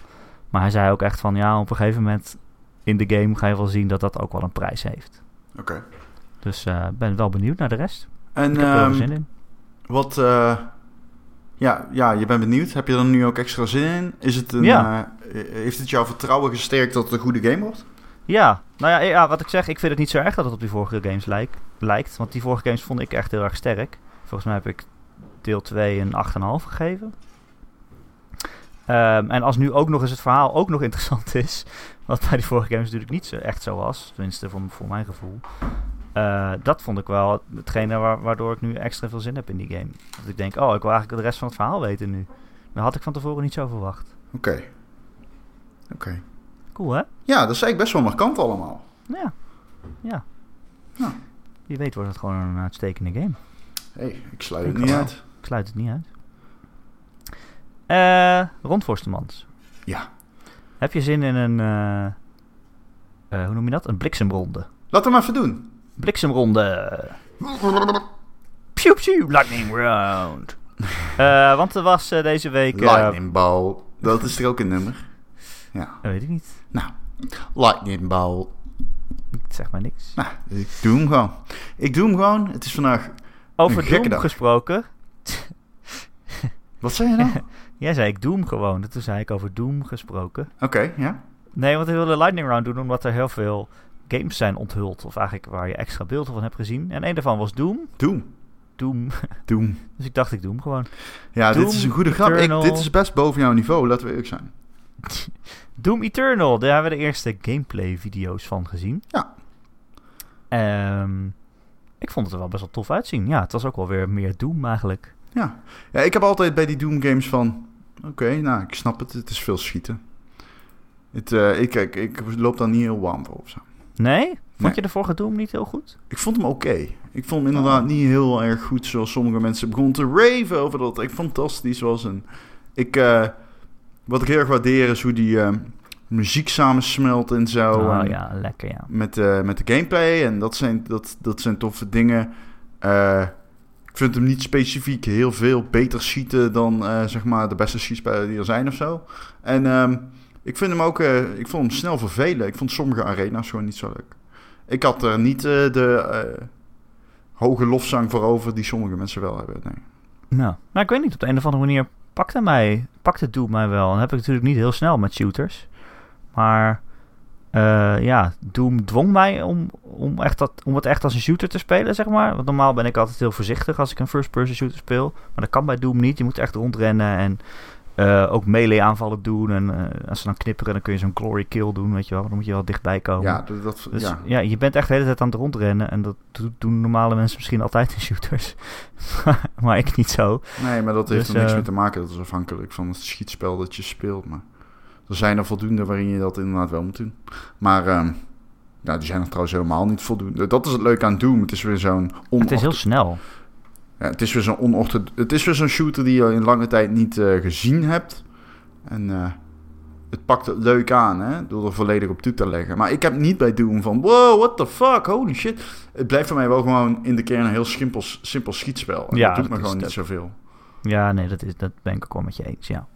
Maar hij zei ook echt van... Ja, op een gegeven moment in de game ga je wel zien dat dat ook wel een prijs heeft. Oké. Dus eh, ben wel benieuwd naar de rest. En Ik heb er ehm, zin in. wat... eh, ja, ja, je bent benieuwd. Heb je er nu ook extra zin in? Is het een, Ja. eh, heeft het jouw vertrouwen gesterkt dat het een goede game wordt? Ja, nou ja, wat ik zeg, ik vind het niet zo erg dat het op die vorige games lijkt, lijkt. Want die vorige games vond ik echt heel erg sterk. Volgens mij heb ik deel 2 een 8,5 gegeven. Ehm, en als nu ook nog eens het verhaal ook nog interessant is, wat bij die vorige games natuurlijk niet zo, echt zo was, tenminste voor, mijn gevoel. eh, dat vond ik wel hetgene wa- waardoor ik nu extra veel zin heb in die game. Dat ik denk, oh, ik wil eigenlijk de rest van het verhaal weten nu. Dat had ik van tevoren niet zo verwacht. Oké. Oké. Cool, hè? Ja, dat is eigenlijk best wel markant allemaal. Ja. Ja. Ja. Wie weet wordt het gewoon een uitstekende game. hey, ik sluit het niet uit. Ik sluit het niet uit. Eh Rondvorstemans. Ja. Heb je zin in een... eh, eh, hoe noem je dat? Een bliksemronde. Laat hem even doen. Bliksemronde. Pew pew, lightning round. Eh, want er was eh, deze week... eh, Lightning Ball. Dat is er ook een nummer. Ja. dat weet ik niet. Nou. Lightning Ball. Het zegt maar niks. Nou, ik doe hem gewoon. Ik doe hem gewoon. Het is vandaag... Over een gekke Doom dag. gesproken. Wat zei je nou? Jij zei ik Doom gewoon. Toen zei ik over Doom gesproken. Oké, ja. Nee, want we wilden Lightning Round doen omdat er heel veel games zijn onthuld. Of eigenlijk waar je extra beelden van hebt gezien. En een daarvan was Doom. Doom. Doom. Doom. Dus ik dacht ik doe hem gewoon. Ja, Doom dit is een goede grap. Ik, dit is best boven jouw niveau, laten we eerlijk zijn. Doom Eternal. Daar hebben we de eerste gameplay video's van gezien. Ja. Ehm, ik vond het er wel best wel tof uitzien. Ja, het was ook wel weer meer Doom eigenlijk. Ja. ja, ik heb altijd bij die Doom games van... Oké, nou, ik snap het. Het is veel schieten. Het, eh, ik, ik, ik loop daar niet heel warm voor of zo. Nee? Vond Nee. je de vorige Doom niet heel goed? Ik vond hem oké. Ik vond hem inderdaad niet heel erg goed zoals sommige mensen begonnen te raven over dat echt fantastisch was. En ik, eh, wat ik heel erg waardeer is hoe die eh, muziek samensmelt en zo. oh en ja, lekker ja. met, eh, met de gameplay. En dat zijn, dat, dat zijn toffe dingen. Eh, ik vind hem niet specifiek heel veel beter schieten dan eh, zeg maar de beste schietspellen die er zijn of zo. En ehm, ik vind hem ook, ik vond hem snel vervelen. Ik vond sommige arena's gewoon niet zo leuk. Ik had er niet de hoge lofzang voor over die sommige mensen wel hebben. Nee. Nou, nou, ik weet niet. Op de een of andere manier pakte mij, pakte Doom mij wel. Dat heb ik natuurlijk niet heel snel met shooters. Maar eh, ja, Doom dwong mij om, om, echt dat, om het echt als een shooter te spelen, zeg maar. Want normaal ben ik altijd heel voorzichtig als ik een first-person shooter speel. Maar dat kan bij Doom niet. Je moet echt rondrennen en eh, ook melee aanvallen doen. En eh, als ze dan knipperen, dan kun je zo'n glory kill doen, weet je wel. Dan moet je wel dichtbij komen. Ja, dat, dat- Dus ja. ja. je bent echt de hele tijd aan het rondrennen. En dat do- doen normale mensen misschien altijd in shooters. maar ik niet zo. Nee, maar dat heeft Dus, er niks eh, mee te maken. Dat is afhankelijk van het schietspel dat je speelt. Maar er zijn er voldoende waarin je dat inderdaad wel moet doen. Maar ehm, ja, die zijn er trouwens helemaal niet voldoende. Dat is het leuke aan Doom. Het is weer zo'n Het is heel snel. Ja, het is weer zo'n onortho- Het is weer zo'n shooter die je in lange tijd niet eh, gezien hebt. En eh, het pakt het leuk aan, hè, door er volledig op toe te leggen. Maar ik heb niet bij Doom van, wow, what the fuck, holy shit. Het blijft voor mij wel gewoon in de kern een heel simpel, simpel schietspel. En Ja, dat doet me dat gewoon niet zoveel. Ja, nee, dat, is, dat ben ik ook wel met je eens, ja.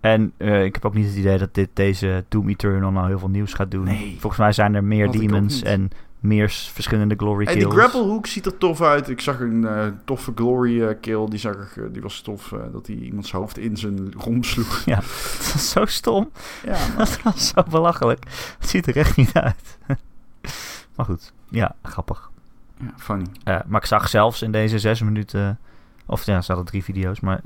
En eh, ik heb ook niet het idee dat dit, deze Doom Eternal nou heel veel nieuws gaat doen. Nee. Volgens mij zijn er meer demons en meer verschillende glory kills. die grapplehoek ziet er tof uit. Ik zag een eh, toffe glory eh, kill. Die, zag ik, eh, die was tof. dat hij iemands hoofd in zijn romp sloeg. Ja, dat is zo stom. ja, maar- Dat was zo belachelijk. Het ziet er echt niet uit. maar goed, ja, grappig. ja, funny. Maar ik zag zelfs in deze zes minuten... Of ja, ze hadden drie video's, maar...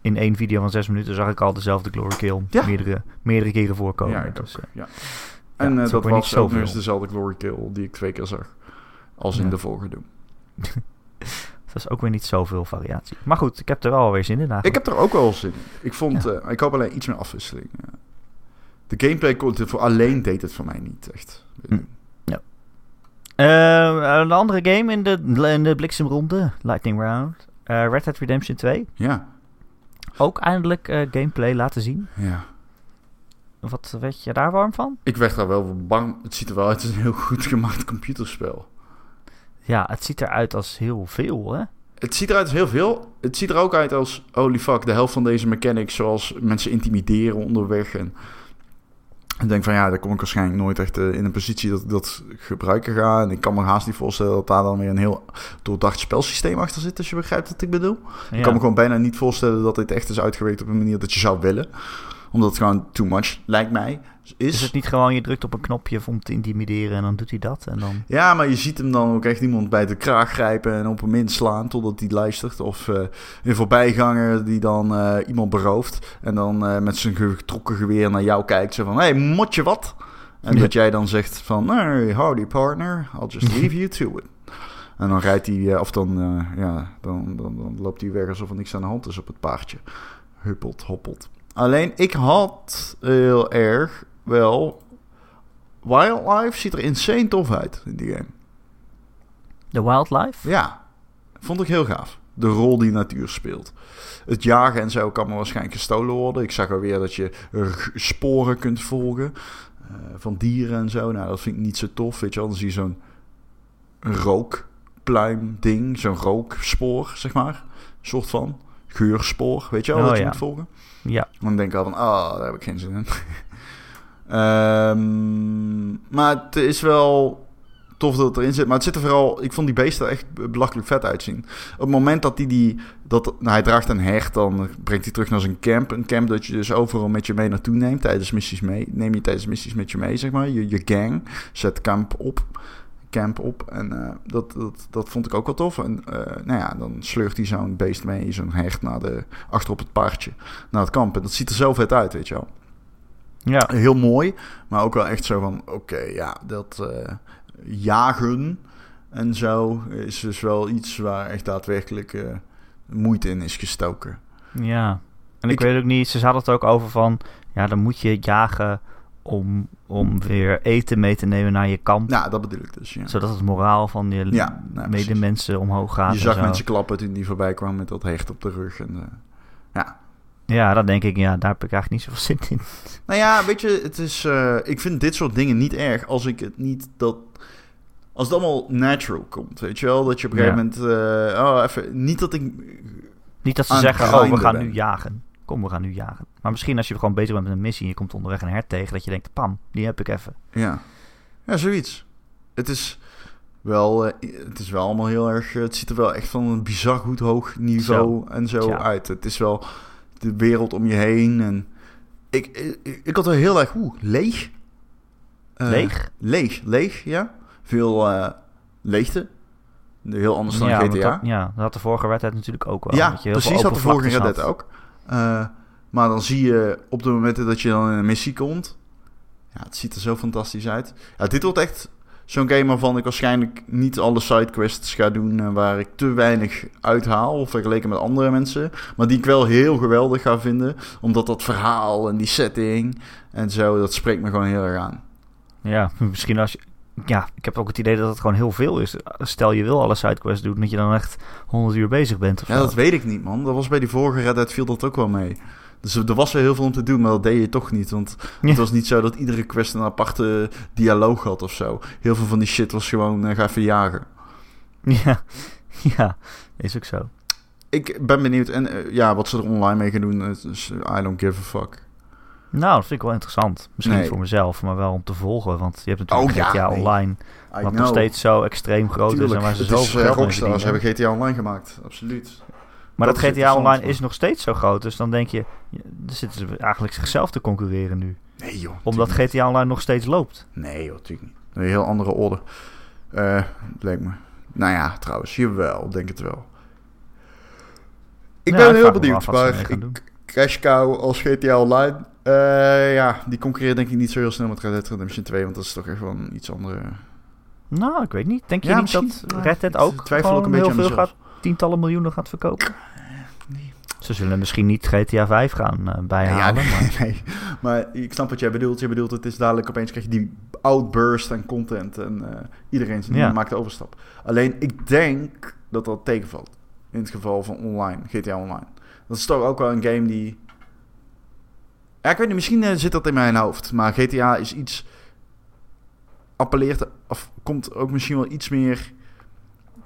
In één video van zes minuten zag ik al dezelfde glory kill Ja. meerdere, meerdere keren voorkomen. ja, dus, ook, ja. En het eh, dat was ook nog zoveel. eens dezelfde glory kill die ik twee keer zag. Als in Ja. de vorige Doom. dat is ook weer niet zoveel variatie. Maar goed, ik heb er wel weer zin in Ik eigenlijk. heb er ook wel zin in. Ik vond... eh, ik hoop alleen iets meer afwisseling. ja. De gameplay kon- voor alleen deed het voor mij niet echt. Hm. Eh, een andere game in de, in de bliksemronde, Lightning Round. Red Dead Redemption 2. Ja, Ook eindelijk gameplay laten zien. ja. Wat werd je daar warm van? Ik werd daar wel bang. Het ziet er wel uit als een heel goed gemaakt computerspel. Ja, het ziet eruit als heel veel, hè? Het ziet eruit als heel veel. Het ziet er ook uit als, holy fuck, de helft van deze mechanics, zoals mensen intimideren onderweg. En ik denk van ja, daar kom ik waarschijnlijk nooit echt eh, in een positie dat ik dat gebruiken ga. En ik kan me haast niet voorstellen dat daar dan weer een heel doordacht spelsysteem achter zit, als je begrijpt wat ik bedoel. Ik kan me gewoon bijna niet voorstellen dat dit echt is uitgewerkt op een manier dat je zou willen. Omdat het gewoon too much, lijkt mij, is. Is het niet gewoon, je drukt op een knopje om te intimideren en dan doet hij dat en dan... Ja, maar je ziet hem dan ook echt iemand bij de kraag grijpen en op hem inslaan totdat hij luistert. Of uh, een voorbijganger die dan uh, iemand berooft en dan uh, met zijn getrokken geweer naar jou kijkt. Zo van, hé, hey, mot je wat? En ja. dat jij dan zegt van, hey, howdy partner, I'll just leave you to it. En dan rijdt hij, of dan, ja, dan, dan, dan loopt hij weg alsof er niks aan de hand is op het paardje. Huppelt, hoppelt. Alleen ik had heel erg wel. Wildlife ziet er insane tof uit in die game. De wildlife? Ja, vond ik heel gaaf. De rol die natuur speelt. Het jagen en zo kan me waarschijnlijk gestolen worden. Ik zag alweer dat je sporen kunt volgen uh, van dieren en zo. Nou, dat vind ik niet zo tof. Weet je dan zie je zo'n rookpluim ding, zo'n rookspoor, zeg maar. Een soort van geurspoor, weet je wel, oh, dat je ja. moet volgen. Ja. Dan denk ik al van, oh, daar heb ik geen zin in. Um, maar het is wel tof dat het erin zit. Maar het zit er vooral... Ik vond die beesten er echt belachelijk vet uitzien. Op het moment dat hij die... Dat, nou, hij draagt een hecht, dan brengt hij terug naar zijn camp. Een camp dat je dus overal met je mee naartoe neemt. Tijdens missies mee. Neem je tijdens missies met je mee, zeg maar. Je, je gang zet camp op. Camp op. En uh, dat, dat, dat vond ik ook wel tof. En uh, nou ja, dan sleurt hij zo'n beest mee. Zo'n hecht naar de, achter op het paardje. Naar het kamp. En dat ziet er zo vet uit, weet je wel. Ja. Heel mooi, maar ook wel echt zo van: oké, okay, ja, dat uh, jagen en zo is dus wel iets waar echt daadwerkelijk moeite in is gestoken. Ja, en ik, ik, weet ook niet, ze hadden het ook over van: ja, dan moet je jagen om, om weer eten mee te nemen naar je kamp. Ja, dat bedoel ik dus. Ja. Zodat het moraal van je ja, nou, medemensen omhoog gaat. Je zag mensen klappen toen die voorbij kwam met dat hecht op de rug. En, uh, ja, ja, dan denk ik, ja, daar heb ik eigenlijk niet zoveel zin in. Nou ja, weet je, het is. Uh, ik vind dit soort dingen niet erg als ik het niet dat. Als het allemaal natural komt, weet je wel? Dat je op een gegeven moment. Uh, oh, even. Niet dat ik. Niet dat ze zeggen, oh, we gaan ben. nu jagen. Kom, we gaan nu jagen. Maar misschien als je gewoon bezig bent met een missie en je komt onderweg een hert tegen, dat je denkt, pam, die heb ik even. Ja, ja zoiets. Het is wel, uh, het is wel allemaal heel erg. Het ziet er wel echt van een bizar goed hoog niveau zo. en zo Tja. uit. Het is wel de wereld om je heen. En ik, ik, ik had er heel erg oeh, leeg. Uh, leeg? Leeg, leeg, ja. Veel uh, leegte. Heel anders dan ja, GTA. Dat, ja, dat had de vorige Dead natuurlijk ook wel. Ja, je precies, had de vorige Dead ook. Uh, maar dan zie je op de momenten dat je dan in een missie komt... Ja, het ziet er zo fantastisch uit. Ja, dit wordt echt zo'n game waarvan ik waarschijnlijk niet alle sidequests ga doen uh, waar ik te weinig uithaal vergeleken met andere mensen. Maar die ik wel heel geweldig ga vinden. Omdat dat verhaal en die setting en zo, dat spreekt me gewoon heel erg aan. Ja, misschien als je... Ja, ik heb ook het idee dat het gewoon heel veel is. Stel je wil alle sidequests doen, dat je dan echt 100 uur bezig bent. Of ja, dat weet ik niet, man. Dat was bij die vorige Red Dead viel dat ook wel mee. Dus er was wel heel veel om te doen, maar dat deed je toch niet. Want ja. het was niet zo dat iedere quest een aparte dialoog had of zo. Heel veel van die shit was gewoon, uh, ga even jagen. Ja, ja, is ook zo. Ik ben benieuwd. En uh, ja, wat ze er online mee gaan doen, is, I don't give a fuck. Nou, dat vind ik wel interessant. Misschien nee. niet voor mezelf, maar wel om te volgen. Want je hebt natuurlijk oh, GTA ja, nee. Online, wat know. nog steeds zo extreem groot Tuurlijk, is. En waar ze zoveel uh, ze hebben GTA Online gemaakt, absoluut. Maar dat, GTA Online is nog steeds zo groot. Dus dan denk je, ja, dan zitten ze eigenlijk zichzelf te concurreren nu. Nee joh. Omdat GTA Online nog steeds loopt. Nee joh, natuurlijk niet. Een heel andere orde. Uh, lijkt me. Nou ja, trouwens, jawel, denk het wel. Ik Ja, ben heel benieuwd, maar. Cash Cow als GTA Online... Uh, ja, die concurreert denk ik niet zo heel snel met Red Dead Redemption 2, want dat is toch echt wel iets andere... Nou, ik weet niet. Denk je Ja, niet dat Red Dead ook twijfel gewoon ook een beetje heel veel gaat, tientallen miljoenen gaat verkopen? Nee. Ze zullen misschien niet GTA 5 gaan uh, Ja, bijhalen. maar nee. Maar ik snap wat jij bedoelt. Je bedoelt, het is dadelijk opeens krijg je die outburst aan content en uh, iedereen maakt de overstap. Alleen, ik denk dat dat tegenvalt. In het geval van online, GTA Online. Dat is toch ook wel een game die... Ja, ik weet niet, misschien eh, zit dat in mijn hoofd. Maar GTA is iets... Appelleert, of komt ook misschien wel iets meer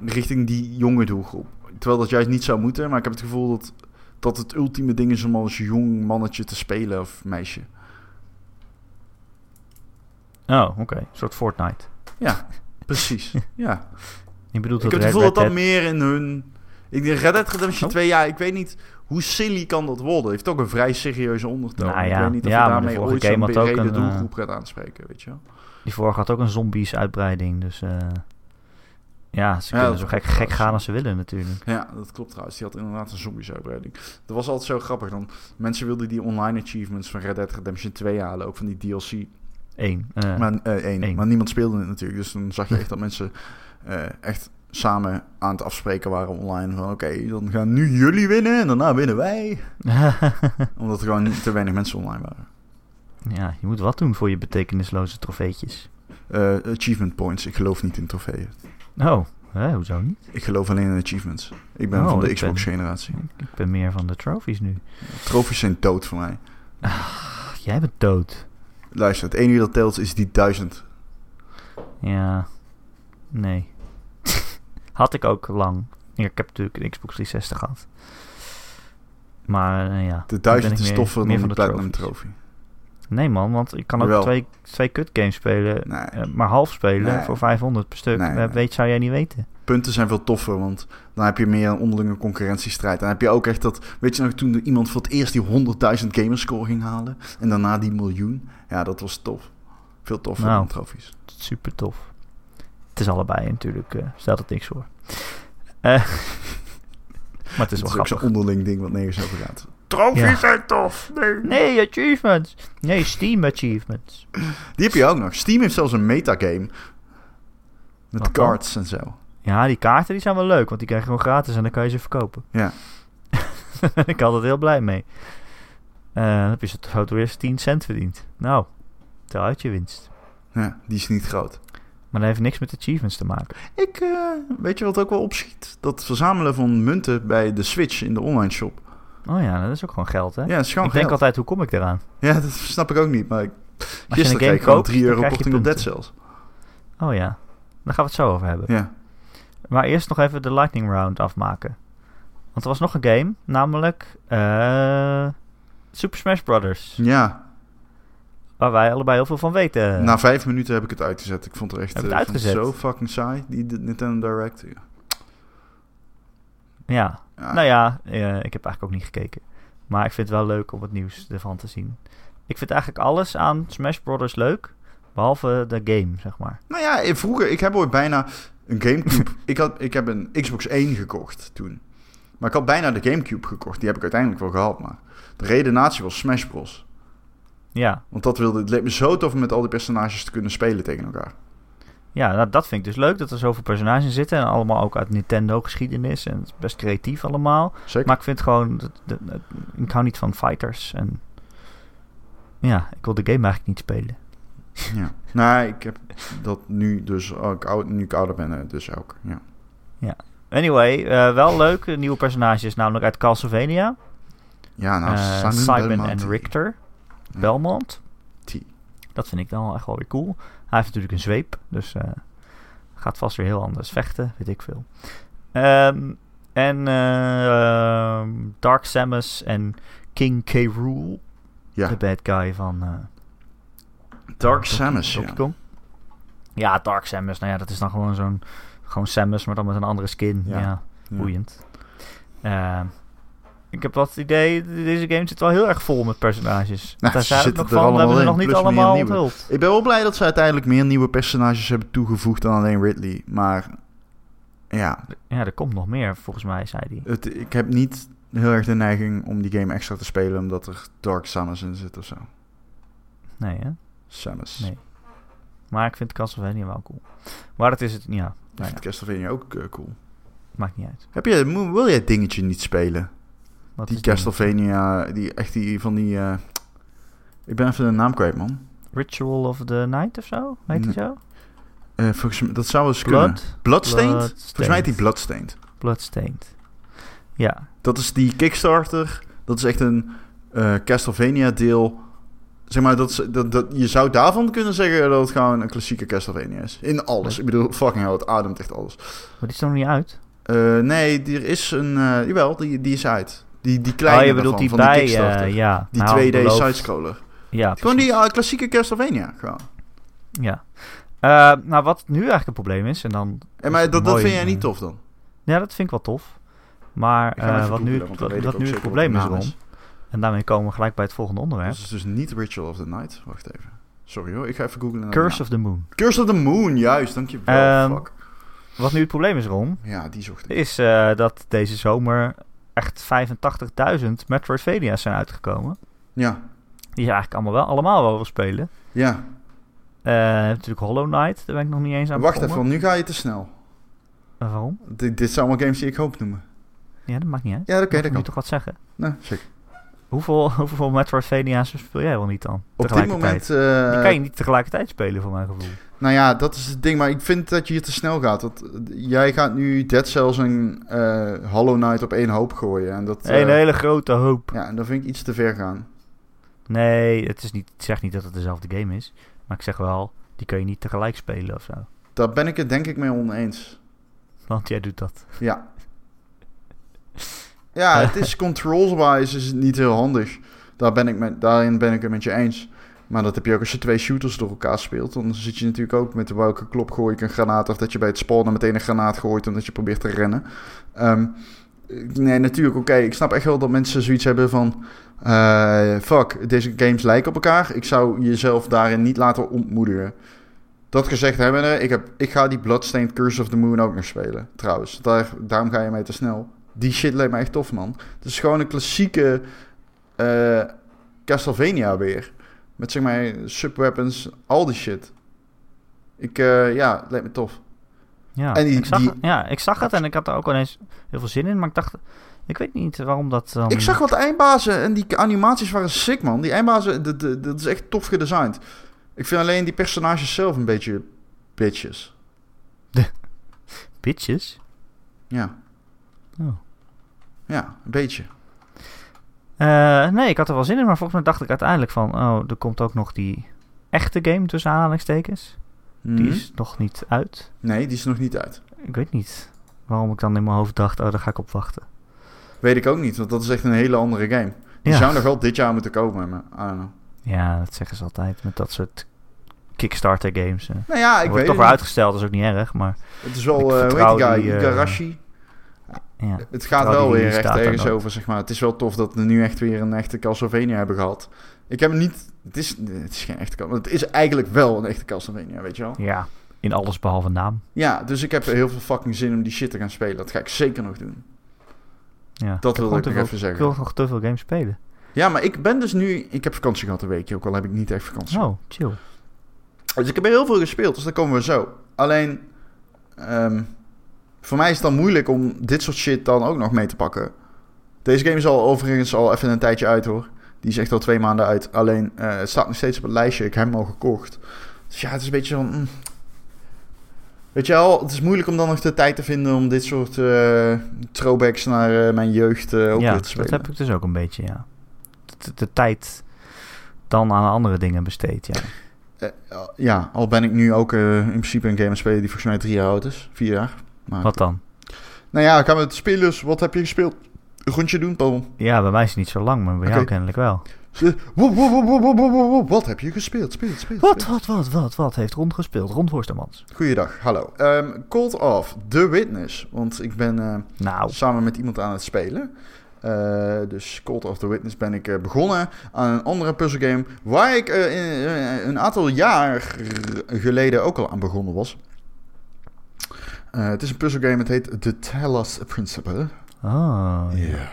richting die jonge doelgroep. Terwijl dat juist niet zou moeten, maar ik heb het gevoel dat, dat het ultieme ding is om als jong mannetje te spelen of meisje. Oh, oké. Een soort Fortnite. Ja, precies. Ja. Je bedoelt Ik dat heb het gevoel dat dat meer in hun... Ik denk Red Dead Redemption Oh. 2, ja, ik weet niet hoe silly kan dat worden. heeft ook een vrij serieuze ondertoon. Nou ik ja, weet niet of ja, je daarmee ooit zo'n ook brede een, eh, doelgroep gaat aanspreken, weet je wel. Die vorige had ook een zombies uitbreiding. Dus eh, ja, ze kunnen zo gek, gek gaan als ze willen natuurlijk. Ja, dat klopt trouwens. Die had inderdaad een zombies-uitbreiding. Dat was altijd zo grappig. Dan, mensen wilden die online achievements van Red Dead Redemption 2 halen. Ook van die DLC. Eén. eh, Maar, eh, één. maar niemand speelde het natuurlijk. Dus dan zag je echt dat mensen echt samen aan het afspreken waren online. Van oké, dan gaan nu jullie winnen en daarna winnen wij. Omdat er gewoon te weinig mensen online waren. ja, je moet wat doen voor je betekenisloze trofeetjes. Eh, achievement points. Ik geloof niet in trofeeën. Oh, hè, hoezo niet? Ik geloof alleen in achievements. Ik ben Oh, van de Xbox-generatie. Ik, ik ben meer van de trophies nu. Trofies zijn dood voor mij. Ach, jij bent dood. Luister, het enige dat telt is die duizend. Ja. Nee. Had ik ook lang. Ik heb natuurlijk een Xbox 360 gehad. Maar eh, ja. De duizend is toffer dan de Platinum. Trophy. Nee man, want ik kan ook twee, twee kut games spelen. Nee. eh, maar half spelen Nee. voor 500 per stuk. Nee, Dat weet, zou jij niet weten. Punten zijn veel toffer, want dan heb je meer een onderlinge concurrentiestrijd. Dan heb je ook echt dat... Weet je nog, toen iemand voor het eerst die 100.000 gamerscore ging halen... en daarna die miljoen. Ja, dat was tof. Veel toffer Nou. dan trofies. Super tof. Het is allebei natuurlijk. eh stelt het niks voor. Eh, maar het is Het wel is ook grappig. zo'n onderling ding wat nergens over gaat. Trofies Ja. zijn tof! Nee. Nee, achievements. Nee, Steam achievements. Die heb je ook nog. Steam heeft zelfs een metagame. Met Wat dan? cards en zo. Ja, die kaarten die zijn wel leuk, want die krijg je gewoon gratis en dan kan je ze verkopen. Ja. Daar ben ik altijd heel blij mee. Eh, dan heb je zo weer eens 10 cent verdiend. Nou, tel uit je winst. ja, die is niet groot. Maar dat heeft niks met achievements te maken. Ik, eh, weet je wat ook wel opschiet? Dat verzamelen van munten bij de Switch in de online shop. Oh ja, dat is ook gewoon geld, hè? Ja, is gewoon ik denk altijd, hoe kom ik eraan? Ja, dat snap ik ook niet. Maar ik, Als gisteren kreeg ik gewoon koopt, 3 dan euro korting op Dead. Cells. Oh ja, daar gaan we het zo over hebben. Ja. Maar eerst nog even de lightning round afmaken. Want er was nog een game, namelijk eh, Super Smash Brothers. ja, Waar wij allebei heel veel van weten. na vijf minuten heb ik het uitgezet. Ik vond het echt het eh, zo fucking saai, die Nintendo Direct. Ja. ja, Ja. nou ja, eh, ik heb eigenlijk ook niet gekeken. Maar ik vind het wel leuk om het nieuws ervan te zien. Ik vind eigenlijk alles aan Smash Brothers leuk, behalve de game, zeg maar. Nou ja, eh, vroeger, ik heb ooit bijna een Gamecube. ik, had, ik heb een Xbox 1 gekocht toen. Maar ik had bijna de Gamecube gekocht. Die heb ik uiteindelijk wel gehad. Maar de redenatie was Smash Bros. Ja, Want dat wilde, het leek me zo tof om met al die personages te kunnen spelen tegen elkaar. ja nou, dat vind ik dus leuk, dat er zoveel personages in zitten. En allemaal ook uit Nintendo-geschiedenis. En het is best creatief allemaal. Zeker. Maar ik vind gewoon, ik hou niet van fighters. En ja, ik wil de game eigenlijk niet spelen. Ja. Nou, ik heb dat nu dus, ook oud, nu ik ouder ben, eh, dus ook. Ja. Anyway, eh, wel leuk. Nieuwe personages, namelijk uit Castlevania. Ja, nou, Eh, Simon, Simon en Richter. Belmont. T. Dat vind ik dan echt wel weer cool. Hij heeft natuurlijk een zweep, dus eh, gaat vast weer heel anders vechten, weet ik veel. Ehm, en eh, ehm, Dark Samus en King K. Rool, Ja, de bad guy van eh, Dark Samus, Donkey ja. Kong. Ja, Dark Samus, nou ja, dat is dan gewoon zo'n gewoon Samus, maar dan met een andere skin. Ja, Ja. ja Ja. boeiend. Ik heb wat het idee, deze game zit wel heel erg vol met personages. Nou, Daar zijn we zitten nog er van, we hebben ze nog niet allemaal onthuld. Ik ben wel blij dat ze uiteindelijk meer nieuwe personages hebben toegevoegd dan alleen Ridley. Maar ja, Ja, er komt nog meer, volgens mij, zei hij. het, ik heb niet heel erg de neiging om die game extra te spelen omdat er Dark Samus in zit of zo. Nee, hè? Samus. Nee. Maar ik vind Castlevania wel cool. Maar dat is het, ja, Ik nou vind Castlevania ook eh, cool. maakt niet uit. Heb je, wil jij het dingetje niet spelen? Wat die is die? Castlevania, die echt die van die... eh, ik ben even de naam kwijt, man. Ritual of the Night of zo? Heet die zo? Eh, volgens mij, dat zou eens kunnen. Blood? Bloodstained? Volgens mij heet die Bloodstained. Bloodstained. Ja, Dat is die Kickstarter. Dat is echt een eh, Castlevania deel zeg maar, dat, dat, dat, je zou daarvan kunnen zeggen dat het gewoon een klassieke Castlevania is. In alles. Ik bedoel, fucking hell, het ademt echt alles. Maar die is er nog niet uit. Nee, er is een... jawel, die, die is uit. Die, die kleine oh, je bedoelt daarvan, die van bij, die Kickstarter. eh, ja. die nou, 2D beloofd. sidescroller. Ja, Gewoon die eh, klassieke Castlevania, gewoon. Ja. Eh, nou, wat nu eigenlijk het probleem is, en dan... En maar dat, dat vind jij niet tof dan? Ja, dat vind ik wel tof. Maar wat nu, wat, nu het probleem is, Ron, en daarmee komen we gelijk bij het volgende onderwerp. Dat is dus niet Ritual of the Night. Wacht even. Sorry hoor, ik ga even googlen. Curse of the Moon. Curse of the Moon, juist. Dankjewel. Ehm, Fuck. Wat nu het probleem is, Ron, Ja, die zocht ik. is dat deze zomer echt 85.000 Metroidvania's zijn uitgekomen. Ja, Die je eigenlijk allemaal wel, allemaal wel wil spelen. ja. Eh, je hebt natuurlijk Hollow Knight, daar ben ik nog niet eens aan Wacht even, begonnen. nu ga je te snel. Eh, waarom? Dit, dit zijn allemaal games die ik hoop noemen. Ja, dat maakt niet uit. Ja, oké, dat kan. toch wat zeggen? Nou, zeker. Hoeveel, hoeveel Metroidvania's speel jij wel niet dan? Op dit moment... eh, Die kan je niet tegelijkertijd spelen, voor mijn gevoel. Nou ja, dat is het ding. Maar ik vind dat je hier te snel gaat. Dat, jij gaat nu Dead Cells en eh, Hollow Knight op één hoop gooien. En dat, eh, Een hele grote hoop. Ja, en dat vind ik iets te ver gaan. Nee, het is niet, ik zeg niet dat het dezelfde game is. Maar ik zeg wel, die kun je niet tegelijk spelen of zo. Daar ben ik het denk ik mee oneens. Want jij doet dat. Ja. Ja, het is controls-wise is het niet heel handig. Daar ben ik met, daarin ben ik het met je eens. Maar dat heb je ook als je twee shooters door elkaar speelt. Dan zit je natuurlijk ook met welke klop gooi ik een granaat. Of dat je bij het spawnen meteen een granaat gooit omdat je probeert te rennen. Ehm, nee, natuurlijk, oké. ik snap echt wel dat mensen zoiets hebben van... eh, fuck, deze games lijken op elkaar. Ik zou jezelf daarin niet laten ontmoedigen. Dat gezegd hebbende, ik, heb, ik ga die Bloodstained Curse of the Moon ook nog spelen. Trouwens, daar, daarom ga je mij te snel. Die shit lijkt me echt tof, man. Het is gewoon een klassieke eh, Castlevania weer. Met zeg maar subweapons, al die shit. Ik, eh, ja, het lijkt me tof. Ja, En die- ik, zag, die- het- ja ik zag het en ik had er ook ineens heel veel zin in. Maar ik dacht, ik weet niet waarom dat dan... Ik zag wat eindbazen en die animaties waren sick, man. Die eindbazen, dat, dat, dat is echt tof gedesigned. Ik vind alleen die personages zelf een beetje bitches. Bitches? Ja, Oh. ja, een beetje. Eh, nee, ik had er wel zin in, maar volgens mij dacht ik uiteindelijk van... Oh, er komt ook nog die echte game tussen aanhalingstekens. Die Mhm. is nog niet uit. Nee, die is nog niet uit. Ik weet niet waarom ik dan in mijn hoofd dacht... Oh, daar ga ik op wachten. Weet ik ook niet, want dat is echt een hele andere game. Die Ja. zou nog wel dit jaar moeten komen, maar I don't know. Ja, dat zeggen ze altijd met dat soort Kickstarter games. Nou ja, ik wordt weet toch het weer uitgesteld, dat is ook niet erg, maar Het is wel, Ik eh vertrouw die guy? die, eh, Igarashi. Ja. Het gaat wel weer release echt datum ergens over, zeg maar. Het is wel tof dat we nu echt weer een echte Castlevania hebben gehad. Ik heb hem niet... Het is, het is geen echte Castlevania. Het is eigenlijk wel een echte Castlevania, weet je wel? ja, in alles behalve naam. Ja, dus ik heb heel veel fucking zin om die shit te gaan spelen. Dat ga ik zeker nog doen. Ja. Dat wilde ik nog even zeggen. Ik wil nog te veel games spelen. Ja, maar ik ben dus nu... Ik heb vakantie gehad een weekje, ook al heb ik niet echt vakantie. Oh, chill. Dus ik heb er heel veel gespeeld, dus daar komen we zo. Alleen, ehm, voor mij is het dan moeilijk om dit soort shit dan ook nog mee te pakken. Deze game is al overigens al even een tijdje uit hoor. Die is echt al twee maanden uit. Alleen, eh, het staat nog steeds op het lijstje. Ik heb hem al gekocht. Dus ja, het is een beetje van... mm. Weet je wel, het is moeilijk om dan nog de tijd te vinden om dit soort eh, throwbacks naar eh, mijn jeugd ook ja, weer te spelen. dat heb ik dus ook een beetje, ja. De, de tijd dan aan andere dingen besteed, ja. Ja, al ben ik nu ook in principe een game aan spelen die volgens mij drie jaar oud is. Vier jaar. Wat dan? Nou ja, gaan we het spelen. Dus wat heb je gespeeld? Een rondje doen, Paul. Ja, bij mij is het niet zo lang, maar bij jou kennelijk wel. Eh, wat heb je gespeeld? Speelt, speelt. Wat, wat, wat, wat, wat heeft Rond gespeeld? Rond Horstermans. Goeiedag, hallo. Ehm, Call Cold The Witness. Want ik ben eh, nou. samen met iemand aan het spelen. Eh, dus Cold of the Witness ben ik begonnen aan een andere puzzelgame. Waar ik een aantal jaar geleden ook al aan begonnen was. Eh, het is een puzzelgame, het heet The Talos Principle. oh, Ja.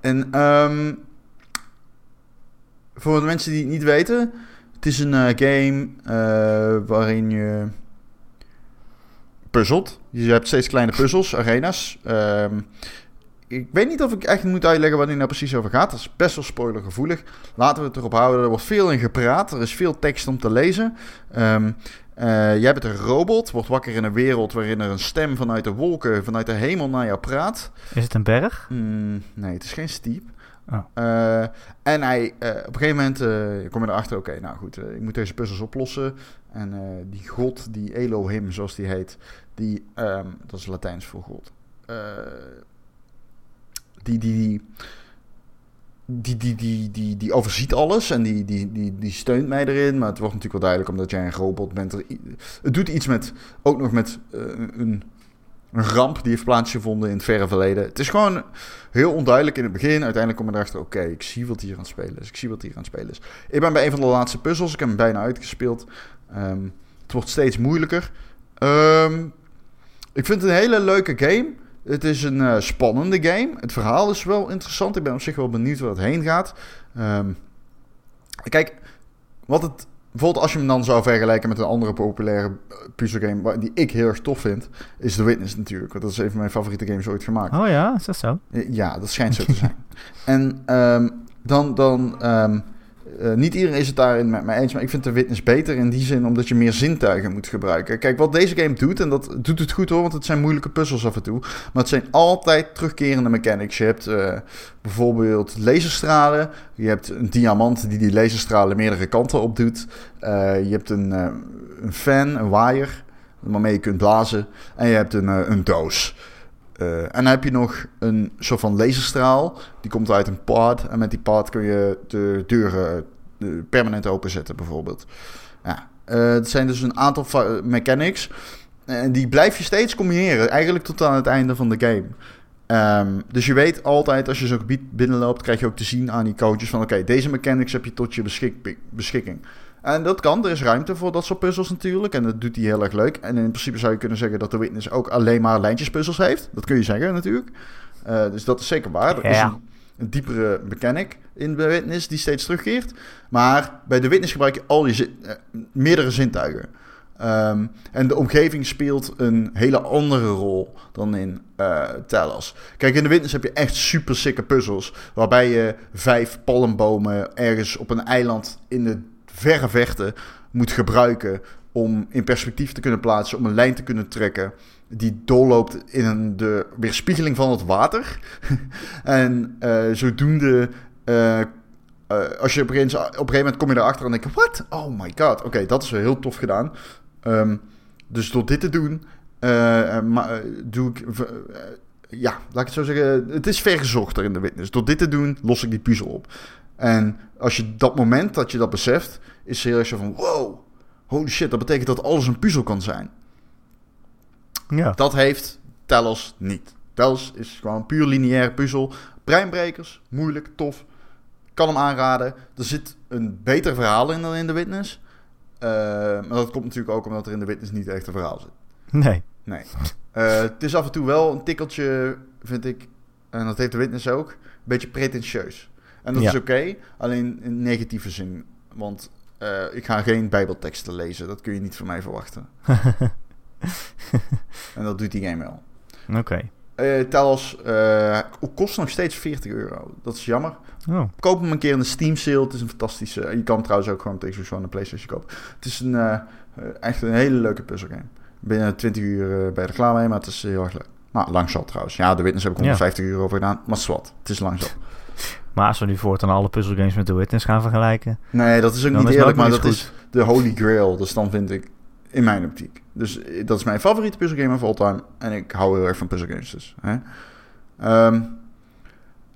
En ehm, voor de mensen die het niet weten, het is een eh, game eh, waarin je puzzelt. Je hebt steeds kleine puzzels, arena's. Ehm, ik weet niet of ik echt moet uitleggen wat die nou precies over gaat. Dat is best wel spoilergevoelig. Laten we het erop houden. Er wordt veel in gepraat. Er is veel tekst om te lezen. Ehm, eh, jij bent een robot, wordt wakker in een wereld waarin er een stem vanuit de wolken, vanuit de hemel naar jou praat. is het een berg? Mm, nee, het is geen steep. Oh. Eh, en hij, eh, op een gegeven moment kom je erachter, oké, nou goed, ik moet deze puzzels oplossen. En die god, die Elohim, zoals die heet, die, ehm, dat is Latijns voor god die, die, die, die, die, die, overziet alles en die, die, die, die steunt mij erin. Maar het wordt natuurlijk wel duidelijk omdat jij een robot bent. Het doet iets met, ook nog met eh, een, een, ramp die heeft plaatsgevonden in het verre verleden. Het is gewoon heel onduidelijk in het begin. Uiteindelijk kom ik erachter, oké, ik zie wat hier aan het spelen is. Ik zie wat hier aan het spelen is. Ik ben bij een van de laatste puzzels. Ik heb hem bijna uitgespeeld. Ehm, het wordt steeds moeilijker. Ehm, ik vind het een hele leuke game. Het is een eh, spannende game. Het verhaal is wel interessant. Ik ben op zich wel benieuwd waar het heen gaat. Ehm, kijk, wat het... Bijvoorbeeld als je hem dan zou vergelijken met een andere populaire eh, puzzelgame... die ik heel erg tof vind... is The Witness natuurlijk. Want dat is een van mijn favoriete games ooit gemaakt. Oh ja, is dat zo? Ja, dat schijnt zo te zijn. en ehm, dan, dan ehm, eh, niet iedereen is het daarin met mij eens, maar ik vind de witness beter in die zin omdat je meer zintuigen moet gebruiken. Kijk, wat deze game doet, en dat doet het goed hoor, want het zijn moeilijke puzzels af en toe, maar het zijn altijd terugkerende mechanics. Je hebt eh, bijvoorbeeld laserstralen, je hebt een diamant die die laserstralen meerdere kanten op doet, Eh, je hebt een, een fan, een waaier, waarmee je kunt blazen, en je hebt een, een doos. En dan heb je nog een soort van laserstraal. Die komt uit een pod. En met die pod kun je de deuren permanent openzetten, bijvoorbeeld. Ja, eh, het zijn dus een aantal mechanics. En die blijf je steeds combineren. Eigenlijk tot aan het einde van de game. Ehm, dus je weet altijd, als je zo'n gebied binnenloopt, krijg je ook te zien aan die coaches van... Oké, deze mechanics heb je tot je beschik- beschikking. En dat kan, er is ruimte voor dat soort puzzels natuurlijk. En dat doet hij heel erg leuk. En in principe zou je kunnen zeggen dat de Witness ook alleen maar lijntjespuzzels heeft. Dat kun je zeggen natuurlijk. Eh, dus dat is zeker waar. Er is Ja. een, een diepere mechanic in de Witness die steeds terugkeert. Maar bij de Witness gebruik je al eh, meerdere zintuigen. Ehm, en de omgeving speelt een hele andere rol dan in Talos. Kijk, in de Witness heb je echt super sikke puzzels. Waarbij je vijf palmbomen ergens op een eiland in de verre vechten moet gebruiken. Om in perspectief te kunnen plaatsen, om een lijn te kunnen trekken. Die doorloopt in een, de weerspiegeling van het water. en eh, zodoende. eh, eh, als je op een, gegeven, op een gegeven moment kom je erachter en denk je: What? Oh my god. Oké, dat is heel tof gedaan. Ehm, dus door dit te doen, doe ik. ja, laat ik het zo zeggen. Het is vergezochter in de witness. Door dit te doen, los ik die puzzel op. En als je dat moment dat je dat beseft, is heel erg zo van: wow, holy shit, dat betekent dat alles een puzzel kan zijn. Ja. Dat heeft Talos niet. Talos is gewoon puur lineaire puzzel. Breinbrekers, moeilijk, tof. Kan hem aanraden. Er zit een beter verhaal in dan in The Witness. Eh, maar dat komt natuurlijk ook omdat er in The Witness niet echt een verhaal zit. Nee. Nee. Eh, het is af en toe wel een tikkeltje, vind ik, en dat heeft The Witness ook, een beetje pretentieus. En dat Ja. is oké, alleen in negatieve zin. Want eh, ik ga geen bijbelteksten lezen. Dat kun je niet van mij verwachten. en dat doet die game wel. Oké. Eh Talos eh, kost nog steeds 40 euro. Dat is jammer. Oh. Koop hem een keer in de Steam sale. Het is een fantastische... Je kan trouwens ook gewoon op de Xbox One en PlayStation kopen. Het is een, eh, eh, echt een hele leuke puzzelgame. Binnen 20 uur ben je er klaar mee, maar het is heel erg leuk. Nou, lang zat trouwens. Ja, de Witness heb ik Ja. 150 euro voor gedaan. Maar zwart. Het is lang zat. Maar als we nu voortaan alle puzzelgames met The Witness gaan vergelijken... Nee, dat is ook niet is eerlijk, maar dat is de holy grail. Dus dan vind ik, in mijn optiek. Dus eh, dat is mijn favoriete puzzelgame of all time. En ik hou heel erg van puzzelgames dus. Hè? Ehm,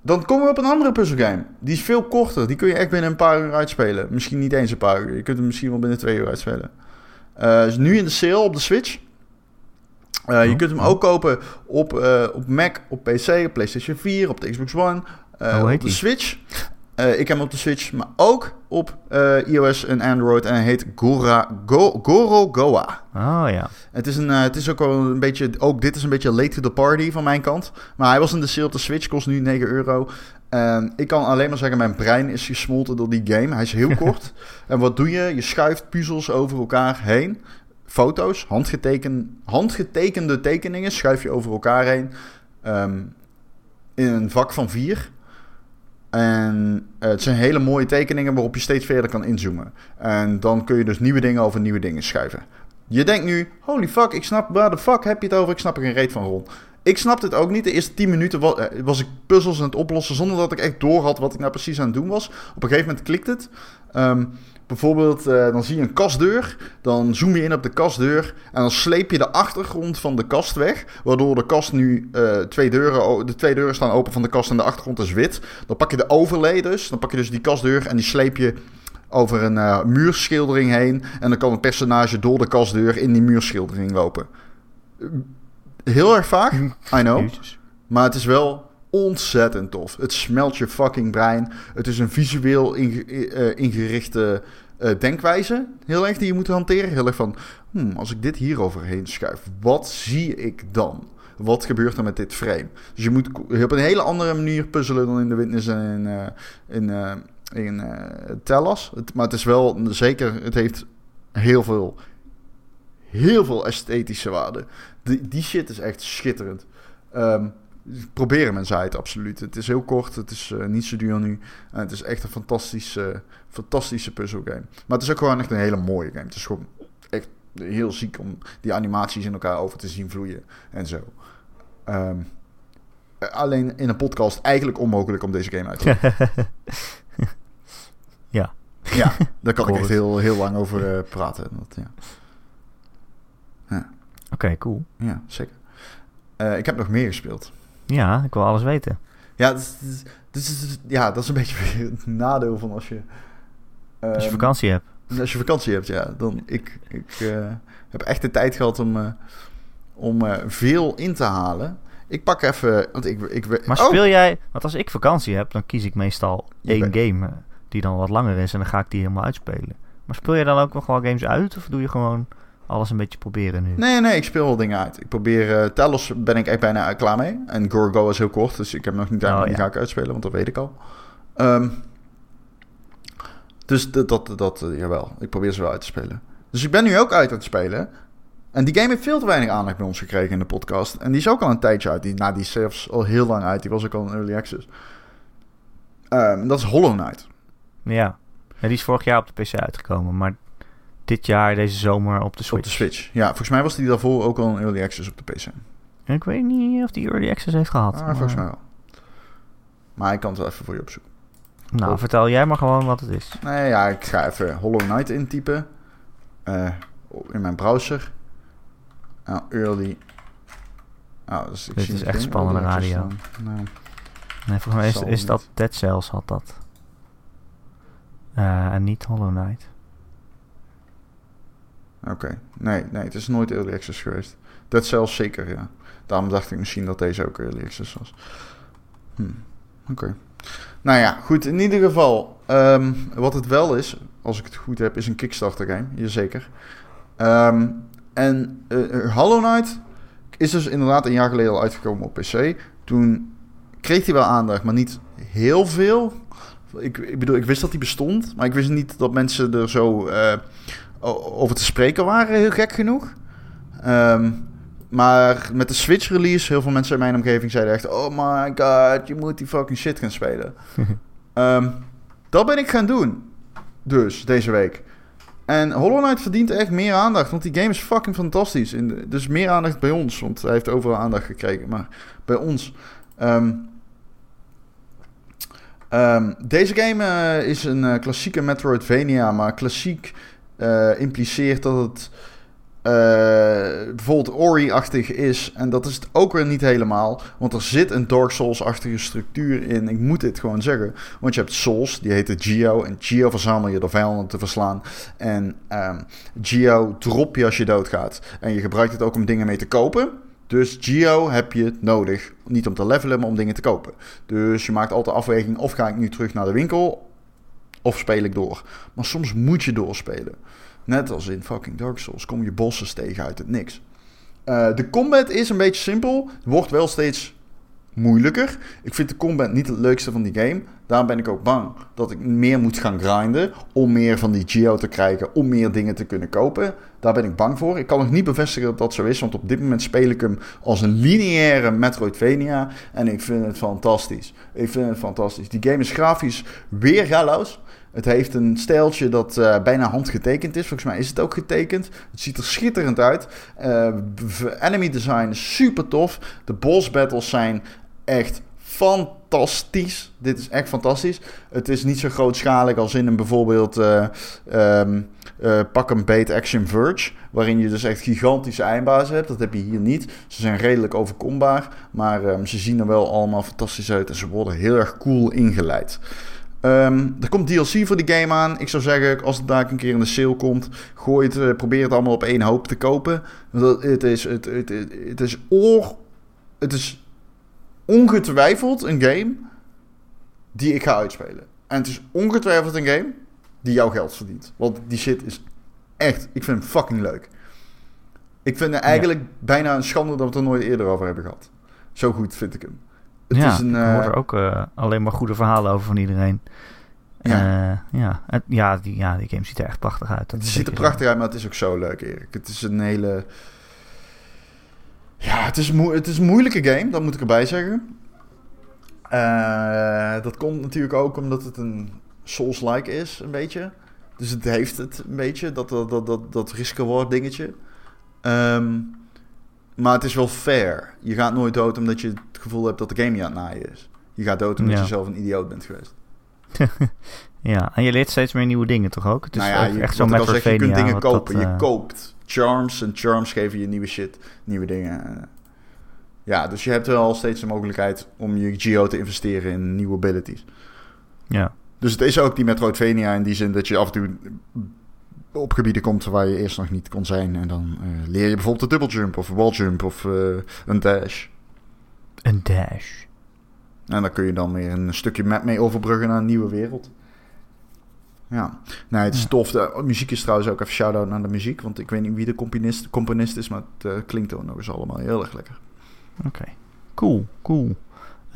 dan komen we op een andere puzzelgame. Die is veel korter. Die kun je echt binnen een paar uur uitspelen. Misschien niet eens een paar uur. Je kunt hem misschien wel binnen twee uur uitspelen. Eh is nu in de sale op de Switch. Eh, je Oh. kunt hem ook kopen op, op Mac, op PC, op PlayStation 4, op de Xbox One, Hoe heet op de die? Switch. Eh, ik heb hem op de Switch, maar ook op eh, iOS en Android. En hij heet Gora, Go, Goro Goa. Oh ja. Het is, een, eh, het is ook wel een beetje... Ook dit is een beetje late to the party van mijn kant. Maar hij was in de sale op de Switch. Kost nu 9 euro. En ik kan alleen maar zeggen... Mijn brein is gesmolten door die game. Hij is heel kort. En wat doe je? Je schuift puzzels over elkaar heen. Foto's. Handgeteken, handgetekende tekeningen schuif je over elkaar heen. Ehm, in een vak van vier. En eh, het zijn hele mooie tekeningen waarop je steeds verder kan inzoomen. En dan kun je dus nieuwe dingen over nieuwe dingen schuiven. Je denkt nu, holy fuck, ik snap, waar de fuck heb je het over? Ik snap er geen reet van, Ron. ik snapte het ook niet. De eerste 10 minuten was, eh, was ik puzzels aan het oplossen zonder dat ik echt door had wat ik nou precies aan het doen was. Op een gegeven moment klikt het. Ehm, bijvoorbeeld, eh, dan zie je een kastdeur. Dan zoom je in op de kastdeur. En dan sleep je de achtergrond van de kast weg. Waardoor de kast nu eh, twee deuren... De twee deuren staan open van de kast en de achtergrond is wit. Dan pak je de overlay dus. Dan pak je dus die kastdeur en die sleep je over een eh, muurschildering heen. En dan kan een personage door de kastdeur in die muurschildering lopen. Heel erg vaag, I know. Maar het is wel ontzettend tof. Het smelt je fucking brein. Het is een visueel eh, ingerichte eh, denkwijze. Heel erg die je moet hanteren. Heel erg van, hmm, als ik dit hier overheen schuif, wat zie ik dan? Wat gebeurt er met dit frame? Dus je moet op een hele andere manier puzzelen dan in de Witness en in, eh, in, eh, in Tellas. Maar het is wel zeker, het heeft heel veel, heel veel esthetische waarde. Die, die shit is echt schitterend. Ehm, proberen men zei het absoluut. Het is heel kort, het is eh, niet zo duur nu. En het is echt een fantastische, fantastische puzzelgame. Maar het is ook gewoon echt een hele mooie game. Het is gewoon echt heel ziek om die animaties in elkaar over te zien vloeien en zo. Ehm, eh, alleen in een podcast eigenlijk onmogelijk om deze game uit te leggen. Ja. Ja, daar kan ik echt heel, heel lang over eh, praten. Dat, ja. Oké, cool. ja, zeker. Eh, ik heb nog meer gespeeld. Ja, ik wil alles weten. Ja, dat is, dat is- ja, dat is een beetje het nadeel van als je... Als je ehm, vakantie hebt. Als je vakantie hebt, ja. Dan, ik ik eh, heb echt de tijd gehad om, eh, om eh, veel in te halen. Ik pak even... Want ik, ik, Maar oh, speel jij... Want als ik vakantie heb, dan kies ik meestal Je één bent- game... die dan wat langer is en dan ga ik die helemaal uitspelen. Maar speel je dan ook nog wel games uit? Of doe je gewoon alles een beetje proberen nu? Nee, nee, ik speel wel dingen uit. Ik probeer... Talos ben ik echt bijna klaar mee. En Gorgo is heel kort, dus ik heb nog niet Oh, aan. Ja. ga ik uitspelen, want dat weet ik al. Ehm, dus dat, dat, dat eh, jawel. Ik probeer ze wel uit te spelen. Dus ik ben nu ook uit aan het spelen. En die game heeft veel te weinig aandacht bij ons gekregen in de podcast. En die is ook al een tijdje uit. Die, nou, die is zelfs al heel lang uit. Die was ook al in Early Access. Ehm, dat is Hollow Knight. Ja. ja. Die is vorig jaar op de PC uitgekomen. Maar dit jaar, deze zomer, op de Switch. Op de Switch. Ja, volgens mij was die daarvoor ook al in Early Access op de PC. En ik weet niet of die Early Access heeft gehad. Ah, maar- volgens mij wel. Maar ik kan het wel even voor je opzoeken. Nou, vertel jij maar gewoon wat het is. Nee, ja, ik ga even Hollow Knight intypen. Eh, in mijn browser. Nou, early. Oh, dus ik Dit zie is echt spannende radio. staan. Nou, Nee, volgens mij is, dat Dead Cells had dat. Eh, en niet Hollow Knight. Oké. Nee, nee, het is nooit early access geweest. Dat zelfs zeker, ja. Daarom dacht ik misschien dat deze ook early access was. Hm. Oké. Nou ja, goed. In ieder geval, ehm, wat het wel is, als ik het goed heb, is een Kickstarter game. Jazeker. Ehm en eh, Hollow Knight is dus inderdaad een jaar geleden al uitgekomen op PC. Toen kreeg hij wel aandacht, maar niet heel veel. Ik, ik bedoel, ik wist dat hij bestond, maar ik wist niet dat mensen er zo eh, over te spreken waren, heel gek genoeg. Ehm, maar met de Switch release, heel veel mensen in mijn omgeving zeiden echt... Oh my god, je moet die fucking shit gaan spelen. Ehm, dat ben ik gaan doen. Dus, deze week. En Hollow Knight verdient echt meer aandacht, want die game is fucking fantastisch. En dus meer aandacht bij ons, want hij heeft overal aandacht gekregen. Maar bij ons... ehm, deze game eh, is een eh, klassieke Metroidvania, maar klassiek eh, impliceert dat het eh, bijvoorbeeld Ori-achtig is. En dat is het ook weer niet helemaal. Want er zit een Dark Souls-achtige structuur in. Ik moet dit gewoon zeggen. Want je hebt Souls, die heet Geo. En Geo verzamel je door vijanden te verslaan. En ehm, Geo drop je als je doodgaat. En je gebruikt het ook om dingen mee te kopen. Dus Geo heb je nodig. Niet om te levelen, maar om dingen te kopen. Dus je maakt altijd de afweging. Of ga ik nu terug naar de winkel. Of speel ik door. Maar soms moet je doorspelen. Net als in fucking Dark Souls kom je bossen tegen uit het niks. Eh, de combat is een beetje simpel. Wordt wel steeds moeilijker. Ik vind de combat niet het leukste van die game. Daarom ben ik ook bang dat ik meer moet gaan grinden om meer van die Geo te krijgen, om meer dingen te kunnen kopen. Daar ben ik bang voor. Ik kan nog niet bevestigen dat dat zo is, want op dit moment speel ik hem als een lineaire Metroidvania en ik vind het fantastisch. Ik vind het fantastisch. Die game is grafisch weer galoos. Het heeft een stijltje dat uh, bijna handgetekend is. Volgens mij is het ook getekend. Het ziet er schitterend uit. Uh, enemy design is super tof. De boss battles zijn echt fantastisch. Dit is echt fantastisch. Het is niet zo grootschalig als in een bijvoorbeeld uh, um, pak een Action Verge. Waarin je dus echt gigantische eindbazen hebt. Dat heb je hier niet. Ze zijn redelijk overkombaar. Maar um, ze zien er wel allemaal fantastisch uit. En ze worden heel erg cool ingeleid. Um, er komt DLC voor die game aan. Ik zou zeggen, als het daar een keer in de sale komt, gooi het, uh, probeer het allemaal op één hoop te kopen. Het is, het, het, het, het is oor, het is ongetwijfeld een game die ik ga uitspelen. En het is ongetwijfeld een game die jouw geld verdient. Want die shit is echt, ik vind hem fucking leuk. Ik vind het eigenlijk ja. bijna een schande dat we het er nooit eerder over hebben gehad. Zo goed vind ik hem. Het ja, is een, uh, ik hoor er ook uh, alleen maar goede verhalen over van iedereen. Ja, uh, ja. Het, ja, die, ja, die game ziet er echt prachtig uit. Het ziet er prachtig uit, maar het is ook zo leuk, Erik. Het is een hele... Ja, het is, het is een moeilijke game, dat moet ik erbij zeggen. Uh, dat komt natuurlijk ook omdat het een Souls-like is, een beetje. Dus het heeft het een beetje, dat, dat, dat, dat, dat risk-reward dingetje. Um, maar het is wel fair. Je gaat nooit dood omdat je het gevoel hebt dat de game je aan het naaien is. Je gaat dood omdat ja. je zelf een idioot bent geweest. ja, en je leert steeds meer nieuwe dingen toch ook? Het is nou ja, je, echt zo'n Metroidvania. Je kunt dingen kopen. Dat, uh... Je koopt charms en charms geven je nieuwe shit, nieuwe dingen. Ja, dus je hebt wel steeds de mogelijkheid om je Geo te investeren in nieuwe abilities. Ja. Dus het is ook die Metroidvania in die zin dat je af en toe op gebieden komt waar je eerst nog niet kon zijn. En dan uh, leer je bijvoorbeeld de double jump of wall jump of uh, een dash. Een dash. En dan kun je dan weer een stukje map mee overbruggen naar een nieuwe wereld. Ja, nou, het is ja. tof. De muziek is trouwens ook even shout-out naar de muziek. Want ik weet niet wie de componist, componist is, maar het uh, klinkt ook nog eens allemaal heel erg lekker. Oké, okay. cool, cool.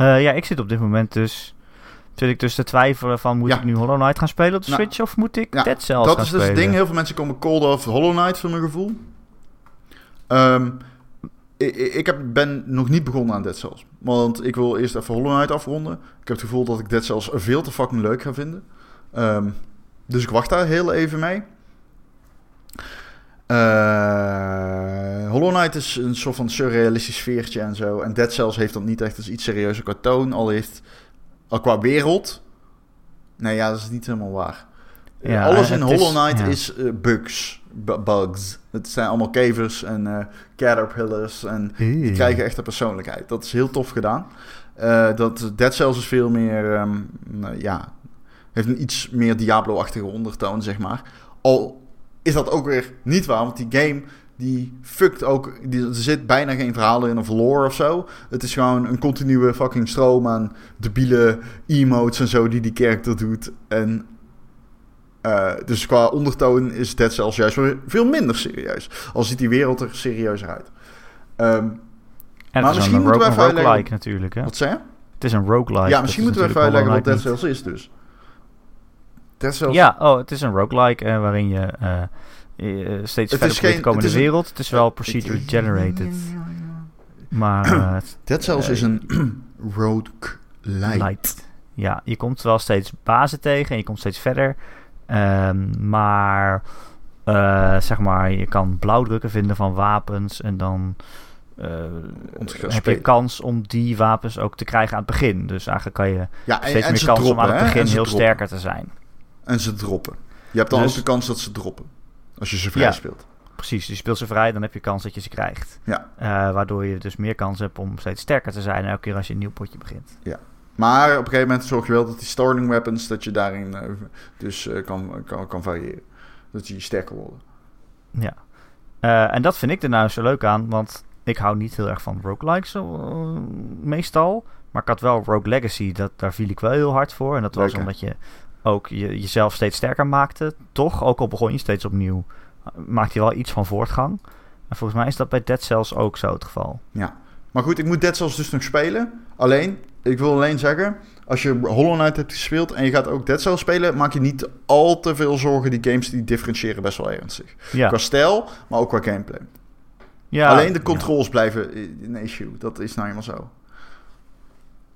Uh, ja, ik zit op dit moment dus... Zit ik dus te twijfelen van, moet ja. ik nu Hollow Knight gaan spelen op de nou, Switch of moet ik ja, Dead Cells dat gaan is dus spelen? het ding. Heel veel mensen komen cold off Hollow Knight, voor mijn gevoel. Um, ik, ik heb, ben nog niet begonnen aan Dead Cells. Want ik wil eerst even Hollow Knight afronden. Ik heb het gevoel dat ik Dead Cells veel te fucking leuk ga vinden. Um, dus ik wacht daar heel even mee. Uh, Hollow Knight is een soort van surrealistisch sfeertje en zo. En Dead Cells heeft dat niet echt als iets serieuzer qua toon. Al heeft, al qua wereld... Nee, ja, dat is niet helemaal waar. Ja, Alles in Hollow Knight is, ja. is uh, bugs. bugs. Het zijn allemaal kevers en uh, caterpillars. En Eee. die krijgen echt een persoonlijkheid. Dat is heel tof gedaan. Uh, dat Dead Cells is veel meer... Um, ja, heeft een iets meer Diablo-achtige ondertoon, zeg maar. Al is dat ook weer niet waar, want die game die fuckt ook. Die, er zit bijna geen verhaal in of lore of zo. Het is gewoon een continue fucking stroom aan debiele emotes en zo die die character doet. En uh, dus qua ondertoon is Dead Cells juist veel minder serieus. Al ziet die wereld er serieuzer uit. Um, en maar misschien moeten we even uitleggen... natuurlijk, hè? Wat zei je? Het is een roguelike. Ja, misschien moeten we even uitleggen wat Dead Cells is dus. Ja, oh, het is een roguelike uh, waarin je... Uh, uh, steeds het verder probeert te komen in de wereld. Het is wel procedure generated. Maar... Dead Cells is een roguelike. Light. Ja, je komt wel steeds bazen tegen en je komt steeds verder. Um, maar... Uh, zeg maar, je kan blauwdrukken vinden van wapens en dan... Uh, heb je kans om die wapens ook te krijgen aan het begin. Dus eigenlijk kan je ja, en, steeds en meer kans droppen, om aan het begin heel droppen. sterker te zijn. En ze droppen. Je hebt dan Dus- ook de kans dat ze droppen. Als je ze vrij Ja. speelt. Precies, dus je speelt ze vrij, dan heb je kans dat je ze krijgt. Ja. Uh, waardoor je dus meer kans hebt om steeds sterker te zijn elke keer als je een nieuw potje begint. Maar op een gegeven moment zorg je wel dat die starting weapons, dat je daarin eh, dus eh, kan, kan, kan variëren. Dat die sterker worden. Ja. Eh, en dat vind ik er nou zo leuk aan, want ik hou niet heel erg van roguelikes meestal. Maar ik had wel Rogue Legacy, dat, daar viel ik wel heel hard voor. En dat was omdat je ook je, jezelf steeds sterker maakte, toch? Ook al begon je steeds opnieuw, maakte je wel iets van voortgang. En volgens mij is dat bij Dead Cells ook zo het geval. Maar goed, ik moet Dead Cells dus nog spelen. Alleen, ik wil alleen zeggen... Als je Hollow Knight hebt gespeeld en je gaat ook Dead Cells spelen... maak je niet al te veel zorgen. Die games die differentiëren best wel ernstig. Ja. Qua stijl, maar ook qua gameplay. ja Alleen de controls blijven een issue. Dat is nou eenmaal zo.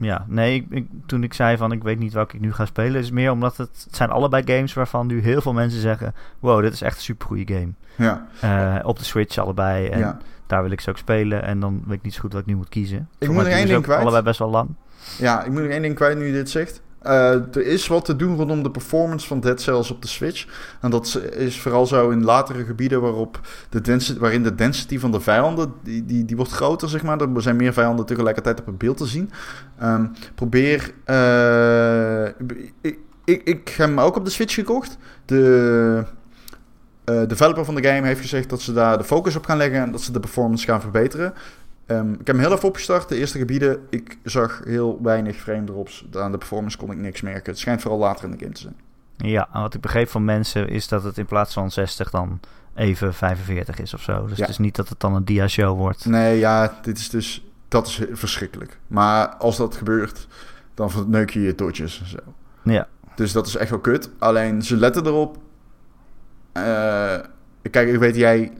Ja, nee, ik, ik- toen ik zei van ik weet niet welke ik nu ga spelen, is meer omdat het, het zijn allebei games waarvan nu heel veel mensen zeggen: Wow, dit is echt een super goede game. Ja, Eh, op de Switch allebei. En ja. daar wil ik ze ook spelen. En dan weet ik niet zo goed wat ik nu moet kiezen. Ik moet nog één ding kwijt. Allebei best wel lang. ja, ik moet nog één ding kwijt nu je dit zegt. Eh, er is wat te doen rondom de performance van Dead Cells op de Switch. En dat is vooral zo in latere gebieden waarop de waarin de density van de vijanden, die, die, die wordt groter, zeg maar. Er zijn meer vijanden tegelijkertijd op het beeld te zien. Ehm, probeer... eh, ik, ik, ik heb hem ook op de Switch gekocht. De eh, developer van de game heeft gezegd dat ze daar de focus op gaan leggen en dat ze de performance gaan verbeteren. Ehm, ik heb hem heel even opgestart. De eerste gebieden, ik zag heel weinig frame drops. Aan de performance kon ik niks merken. Het schijnt vooral later in de game te zijn. Ja, en wat ik begreep van mensen is dat het in plaats van 60 dan even 45 is of zo. Dus Ja. het is niet dat het dan een dia-show wordt. Nee, ja, dit is dus... Dat is verschrikkelijk. Maar als dat gebeurt, dan verneuk je je toetjes en zo. Ja, Dus dat is echt wel kut. Alleen, ze letten erop. Eh, kijk, ik weet jij...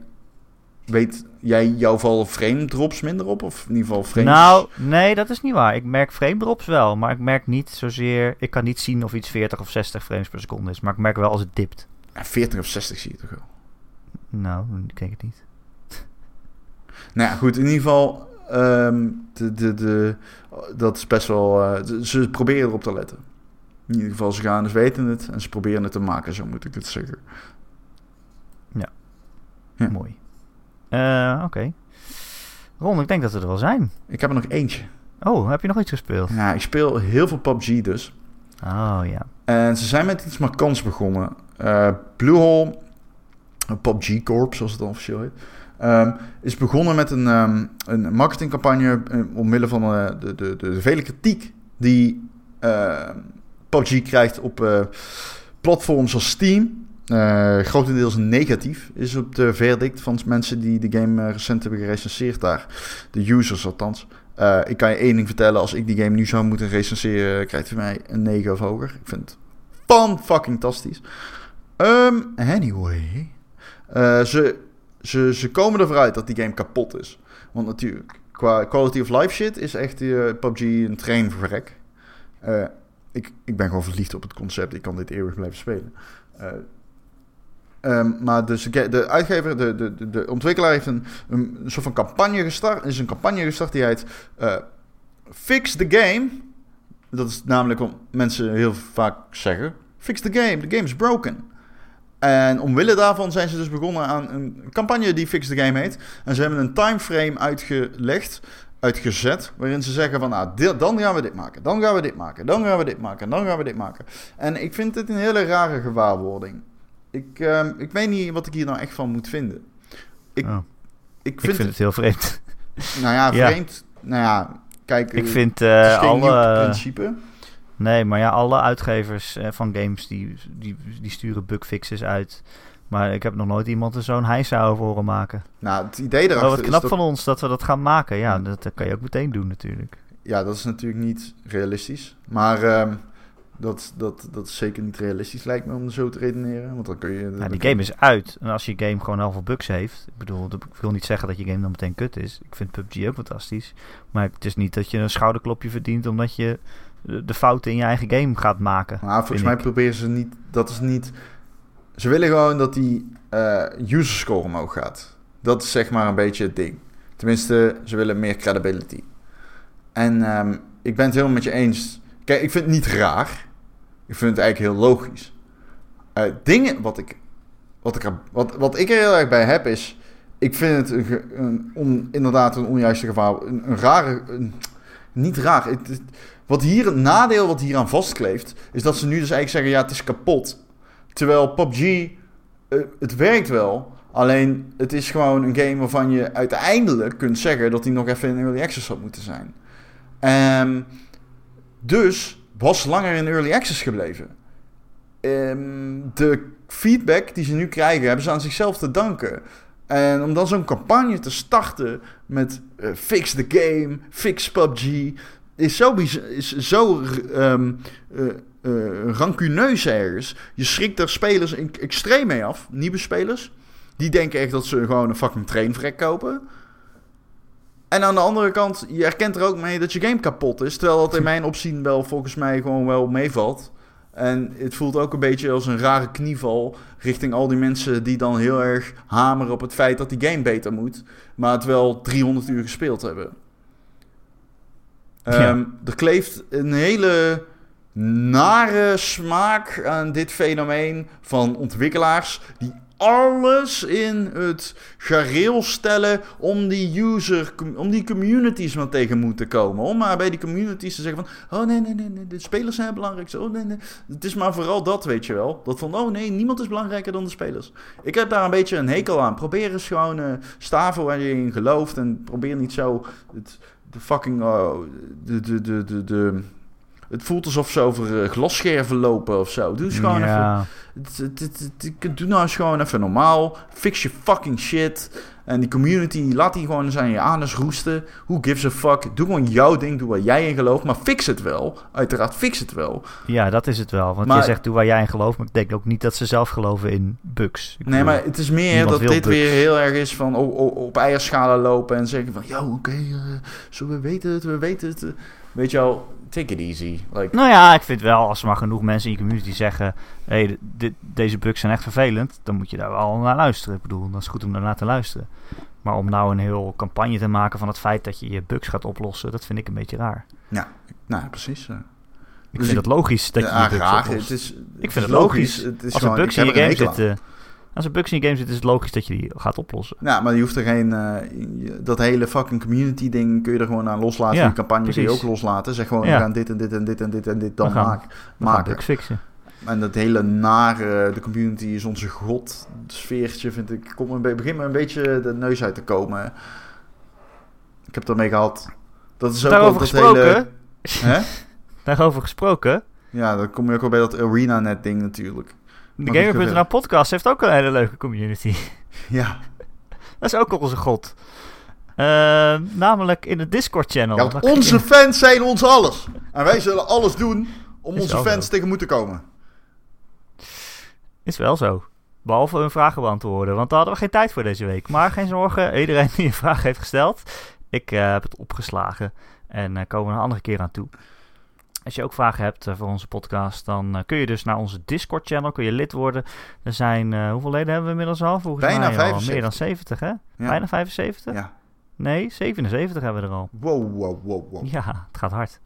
Weet jij, jou vallen frame drops minder op? Of in ieder geval frames... Nou, nee, dat is niet waar. Ik merk frame drops wel, maar ik merk niet zozeer... Ik kan niet zien of iets 40 of 60 frames per seconde is, maar ik merk wel als het dipt. Ja, 40 of 60 zie je toch wel. Nou, ik denk het niet. Nou ja, goed, in ieder geval, ehm, de, de, de, dat is best wel. eh, ze- proberen erop te letten. In ieder geval, ze gaan, ze weten het en ze proberen het te maken, zo moet ik het zeggen. Ja. Mooi. Eh, Oké. Ron, ik denk dat we er wel zijn. Ik heb er nog eentje. Oh, heb je nog iets gespeeld? Ja, ik speel heel veel PUBG dus. Oh ja. En ze zijn met iets markants begonnen. Eh Bluehole, PUBG Corp, zoals het dan officieel heet, ehm, is begonnen met een, ehm, een marketingcampagne eh, omwille van de, de, de, de vele kritiek die PUBG krijgt op platforms als Steam. Eh, grotendeels negatief is op de verdict van mensen die de game eh, recent hebben gerecenseerd daar. De users althans. Eh, ik kan je één ding vertellen. Als ik die game nu zou moeten recenseren, krijgt u mij een 9 of hoger. Ik vind het fan fucking fantastisch. Ehm, anyway. Ze, ze, ze komen ervoor uit dat die game kapot is. Want natuurlijk, qua quality of life shit is echt PUBG een train voor verrek. Eh, ik, ik ben gewoon verliefd op het concept. Ik kan dit eeuwig blijven spelen. Eh, ehm, maar de, de uitgever, de, de, de- ontwikkelaar heeft een, een, soort van campagne gestart. Is een campagne gestart die heet eh, Fix the Game. Dat is namelijk wat mensen heel vaak zeggen. Fix the game, the game is broken. En omwille daarvan zijn ze dus begonnen aan een campagne die Fix the Game heet. En ze hebben een timeframe uitgelegd, uitgezet, waarin ze zeggen van, nou, dan gaan we dit maken, dan gaan we dit maken, dan gaan we dit maken, dan gaan we dit maken. En ik vind dit een hele rare gewaarwording. Ik, ehm, ik weet niet wat ik hier nou echt van moet vinden. Ik, Oh, ik ik vind, het heel vreemd. nou ja, Ja. vreemd. Nou ja, kijk, ik eh, vind eh, nieuw alle... principe. Nee, maar ja, alle uitgevers eh, van games die, die, die sturen bugfixes uit. Maar ik heb nog nooit iemand er zo'n heisa over horen maken. Nou, het idee erachter Wel wat is knap dat- van ons dat we dat gaan maken. Ja, dat, dat kan je ook meteen doen natuurlijk. Ja, dat is natuurlijk niet realistisch. Maar ehm, dat, dat, dat is zeker niet realistisch, lijkt me, om zo te redeneren. Want dan kun je... Ja, die game is uit. En als je game gewoon heel veel bugs heeft. Ik bedoel, ik wil niet zeggen dat je game dan meteen kut is. Ik vind PUBG ook fantastisch. Maar het is niet dat je een schouderklopje verdient omdat je de fouten in je eigen game gaat maken. Maar volgens mij ik. proberen ze niet... Dat is niet... Ze willen gewoon dat die eh user score omhoog gaat. Dat is zeg maar een beetje het ding. Tenminste, ze willen meer credibility. En ehm, ik ben het helemaal met je eens. Kijk, ik vind het niet raar. Ik vind het eigenlijk heel logisch. Eh, dingen wat ik, wat, ik er, wat, wat ik er heel erg bij heb is... Ik vind het een, een on- inderdaad een onjuiste gevaar. Een, een rare... niet raar. Het, wat hier het nadeel wat hier aan vastkleeft... is dat ze nu dus eigenlijk zeggen... ja, het is kapot. Terwijl PUBG... eh, het werkt wel... Alleen, het is gewoon een game waarvan je uiteindelijk kunt zeggen... dat die nog even in Early Access had moeten zijn. Ehm, dus was langer in Early Access gebleven. Ehm, de feedback die ze nu krijgen... hebben ze aan zichzelf te danken. En om dan zo'n campagne te starten met eh, fix the game, fix PUBG, is zo, is zo eh, rancuneus ergens. Je schrikt er spelers extreem mee af, nieuwe spelers. Die denken echt dat ze gewoon een fucking trainvrek kopen. En aan de andere kant, je herkent er ook mee dat je game kapot is. Terwijl dat in mijn opzien wel volgens mij gewoon wel meevalt. En het voelt ook een beetje als een rare knieval richting al die mensen die dan heel erg hameren op het feit dat die game beter moet. Maar het wel 300 uur gespeeld hebben. Ja. Ehm, er kleeft een hele nare smaak aan dit fenomeen van ontwikkelaars die alles in het gareel stellen om die user, om die communities maar tegen moeten komen. Om maar bij die communities te zeggen van, oh nee, nee, nee, nee de spelers zijn het belangrijkste. Oh nee, nee. Het is maar vooral dat, weet je wel. Dat van, oh nee, niemand is belangrijker dan de spelers. Ik heb daar een beetje een hekel aan. Probeer eens gewoon eh staven waar je in gelooft en probeer niet zo het, de fucking, oh, de, de, de, de, het voelt alsof ze over eh, glasscherven lopen of zo. Doe eens gewoon even ja. doe nou eens gewoon even normaal. Fix je fucking shit. En die community, laat die gewoon aan je anus roesten. Who gives a fuck? Doe gewoon jouw ding, doe waar jij in gelooft. Maar fix het wel. Uiteraard, fix het wel. ja, dat is het wel. Want Maar- je zegt, doe waar jij in gelooft. Maar ik denk ook niet dat ze zelf geloven in bugs. Ik Nee, bedoel, maar het is meer dat dit bugs. weer heel erg is van o- o- op eierschalen lopen. En zeggen van, yo, oké, eh, zo, we weten het, we weten het. Weet je wel, take it easy. Like, Nou ja, ik vind wel, als er maar genoeg mensen in je community zeggen... Hé, hey, dit- deze bugs zijn echt vervelend. Dan moet je daar wel naar luisteren. Ik bedoel, dat is goed om daarnaar te luisteren. Maar om nou een heel campagne te maken van het feit dat je je bugs gaat oplossen... Dat vind ik een beetje raar. nou, precies. eh. Ik Dus vind ik- het logisch dat je Ja, je bugs graag. oplost. Het is, Ik vind is het logisch. Het is Als er gewoon, bugs ik in je heb game een aan. Als er bugs in je game zitten, is het logisch dat je die gaat oplossen. Ja, maar je hoeft er geen... eh, dat hele fucking community ding kun je er gewoon aan loslaten. Ja, die campagne kun je ook loslaten. Zeg gewoon, Ja. we gaan dit en dit en dit en dit en dit dan gaan- maken. Maken. bugs fixen. En dat hele nare, de community is onze god sfeertje, vind ik, komt me een be- begint me een beetje de neus uit te komen. Ik heb ermee gehad. Dat is ook Daarover ook dat gesproken... hele... Daarover gesproken... Ja, dan kom je ook al bij dat ArenaNet ding natuurlijk. De Gamer.nl podcast heeft ook een hele leuke community. Ja, Dat is ook onze god. Eh, namelijk in het Discord-channel. ja onze fans zijn ons alles. En wij zullen alles doen om Is onze fans tegen moeten komen. Is wel zo. Behalve hun vragen beantwoorden, want daar hadden we geen tijd voor deze week. Maar geen zorgen, iedereen die een vraag heeft gesteld, ik eh, heb het opgeslagen. En eh, komen we een andere keer aan toe. Als je ook vragen hebt eh, voor onze podcast, dan eh, kun je dus naar onze Discord-channel, kun je lid worden. Er zijn, eh, hoeveel leden hebben we inmiddels al? Volgens Bijna mij al 75. meer dan 70, hè? Ja. Bijna 75? Ja. Nee, 77 hebben we er al. Wow, wow, wow, wow. Ja, het gaat hard.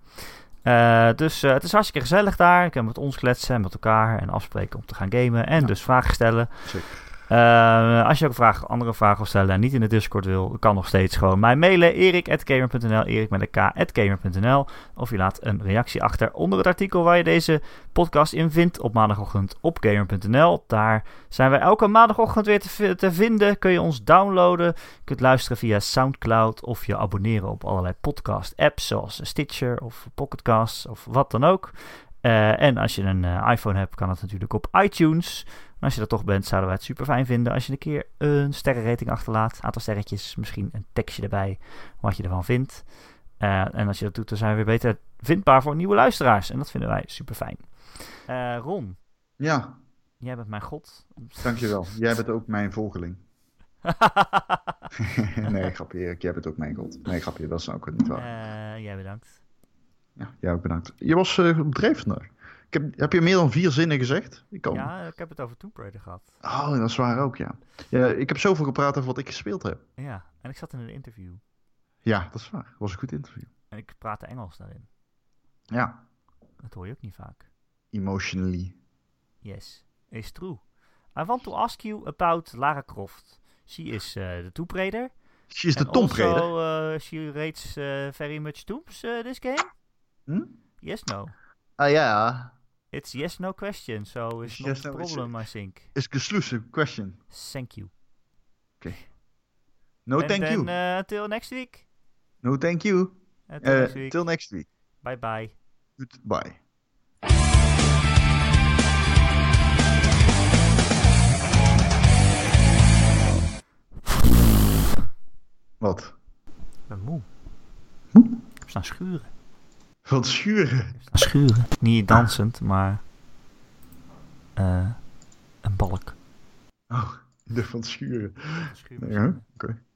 Dus het is hartstikke gezellig daar. Ik kan met ons kletsen en met elkaar en afspreken om te gaan gamen. En Ja. dus vragen stellen. Zeker. Eh, als je ook vragen, andere vragen wil stellen en niet in de Discord wil, kan nog steeds gewoon mij mailen. erik.gamer.nl, erik met een k.gamer.nl. Of je laat een reactie achter onder het artikel waar je deze podcast in vindt op maandagochtend op gamer.nl. Daar zijn wij elke maandagochtend weer te, te vinden. Kun je ons downloaden. Je kunt luisteren via Soundcloud of je abonneren op allerlei podcast apps zoals Stitcher of Pocketcasts of wat dan ook. Eh, en als je een eh, iPhone hebt, kan het natuurlijk op iTunes. Als je er toch bent, zouden wij het super fijn vinden als je een keer een sterrenrating achterlaat. Aantal sterretjes, misschien een tekstje erbij, wat je ervan vindt. Eh, en als je dat doet, dan zijn we weer beter vindbaar voor nieuwe luisteraars. En dat vinden wij super fijn. Eh, Ron, Ja, jij bent mijn god. dankjewel. Jij bent ook mijn volgeling. nee, grapje Erik, jij bent ook mijn god. Nee, grapje, dat is ook niet waar. Eh, jij bedankt. Ja, jij ook bedankt. Je was dreef vandaag. Ik heb, heb je meer dan vier zinnen gezegd? Ik kan. Ja, ik heb het over Tomb Raider gehad. Oh, dat is waar ook, ja. ja. Ik heb zoveel gepraat over wat ik gespeeld heb. Ja, en ik zat in een interview. Ja, dat is waar. Dat was een goed interview. En ik praatte Engels daarin. Ja, Dat hoor je ook niet vaak. emotionally. Yes, it's true. I want to ask you about Lara Croft. She is uh, the Tomb Raider. She is de Tomb Raider. Also, uh, she rates uh, very much tombs this game. Hm? Yes, no. Ah ja, It's yes no question, so it's, it's not a problem, a, I think. It's question. Thank you. Okay. No, thank then, you. Uh, next week. No, thank you. Uh, Until uh, next week. Bye bye. Goodbye. Wat? Ik ben moe. Hm? Ik sta schuren. Van schuren. Schuren. Niet dansend, maar eh, een balk. Oh, de van schuren. Schuren. Ja, oké.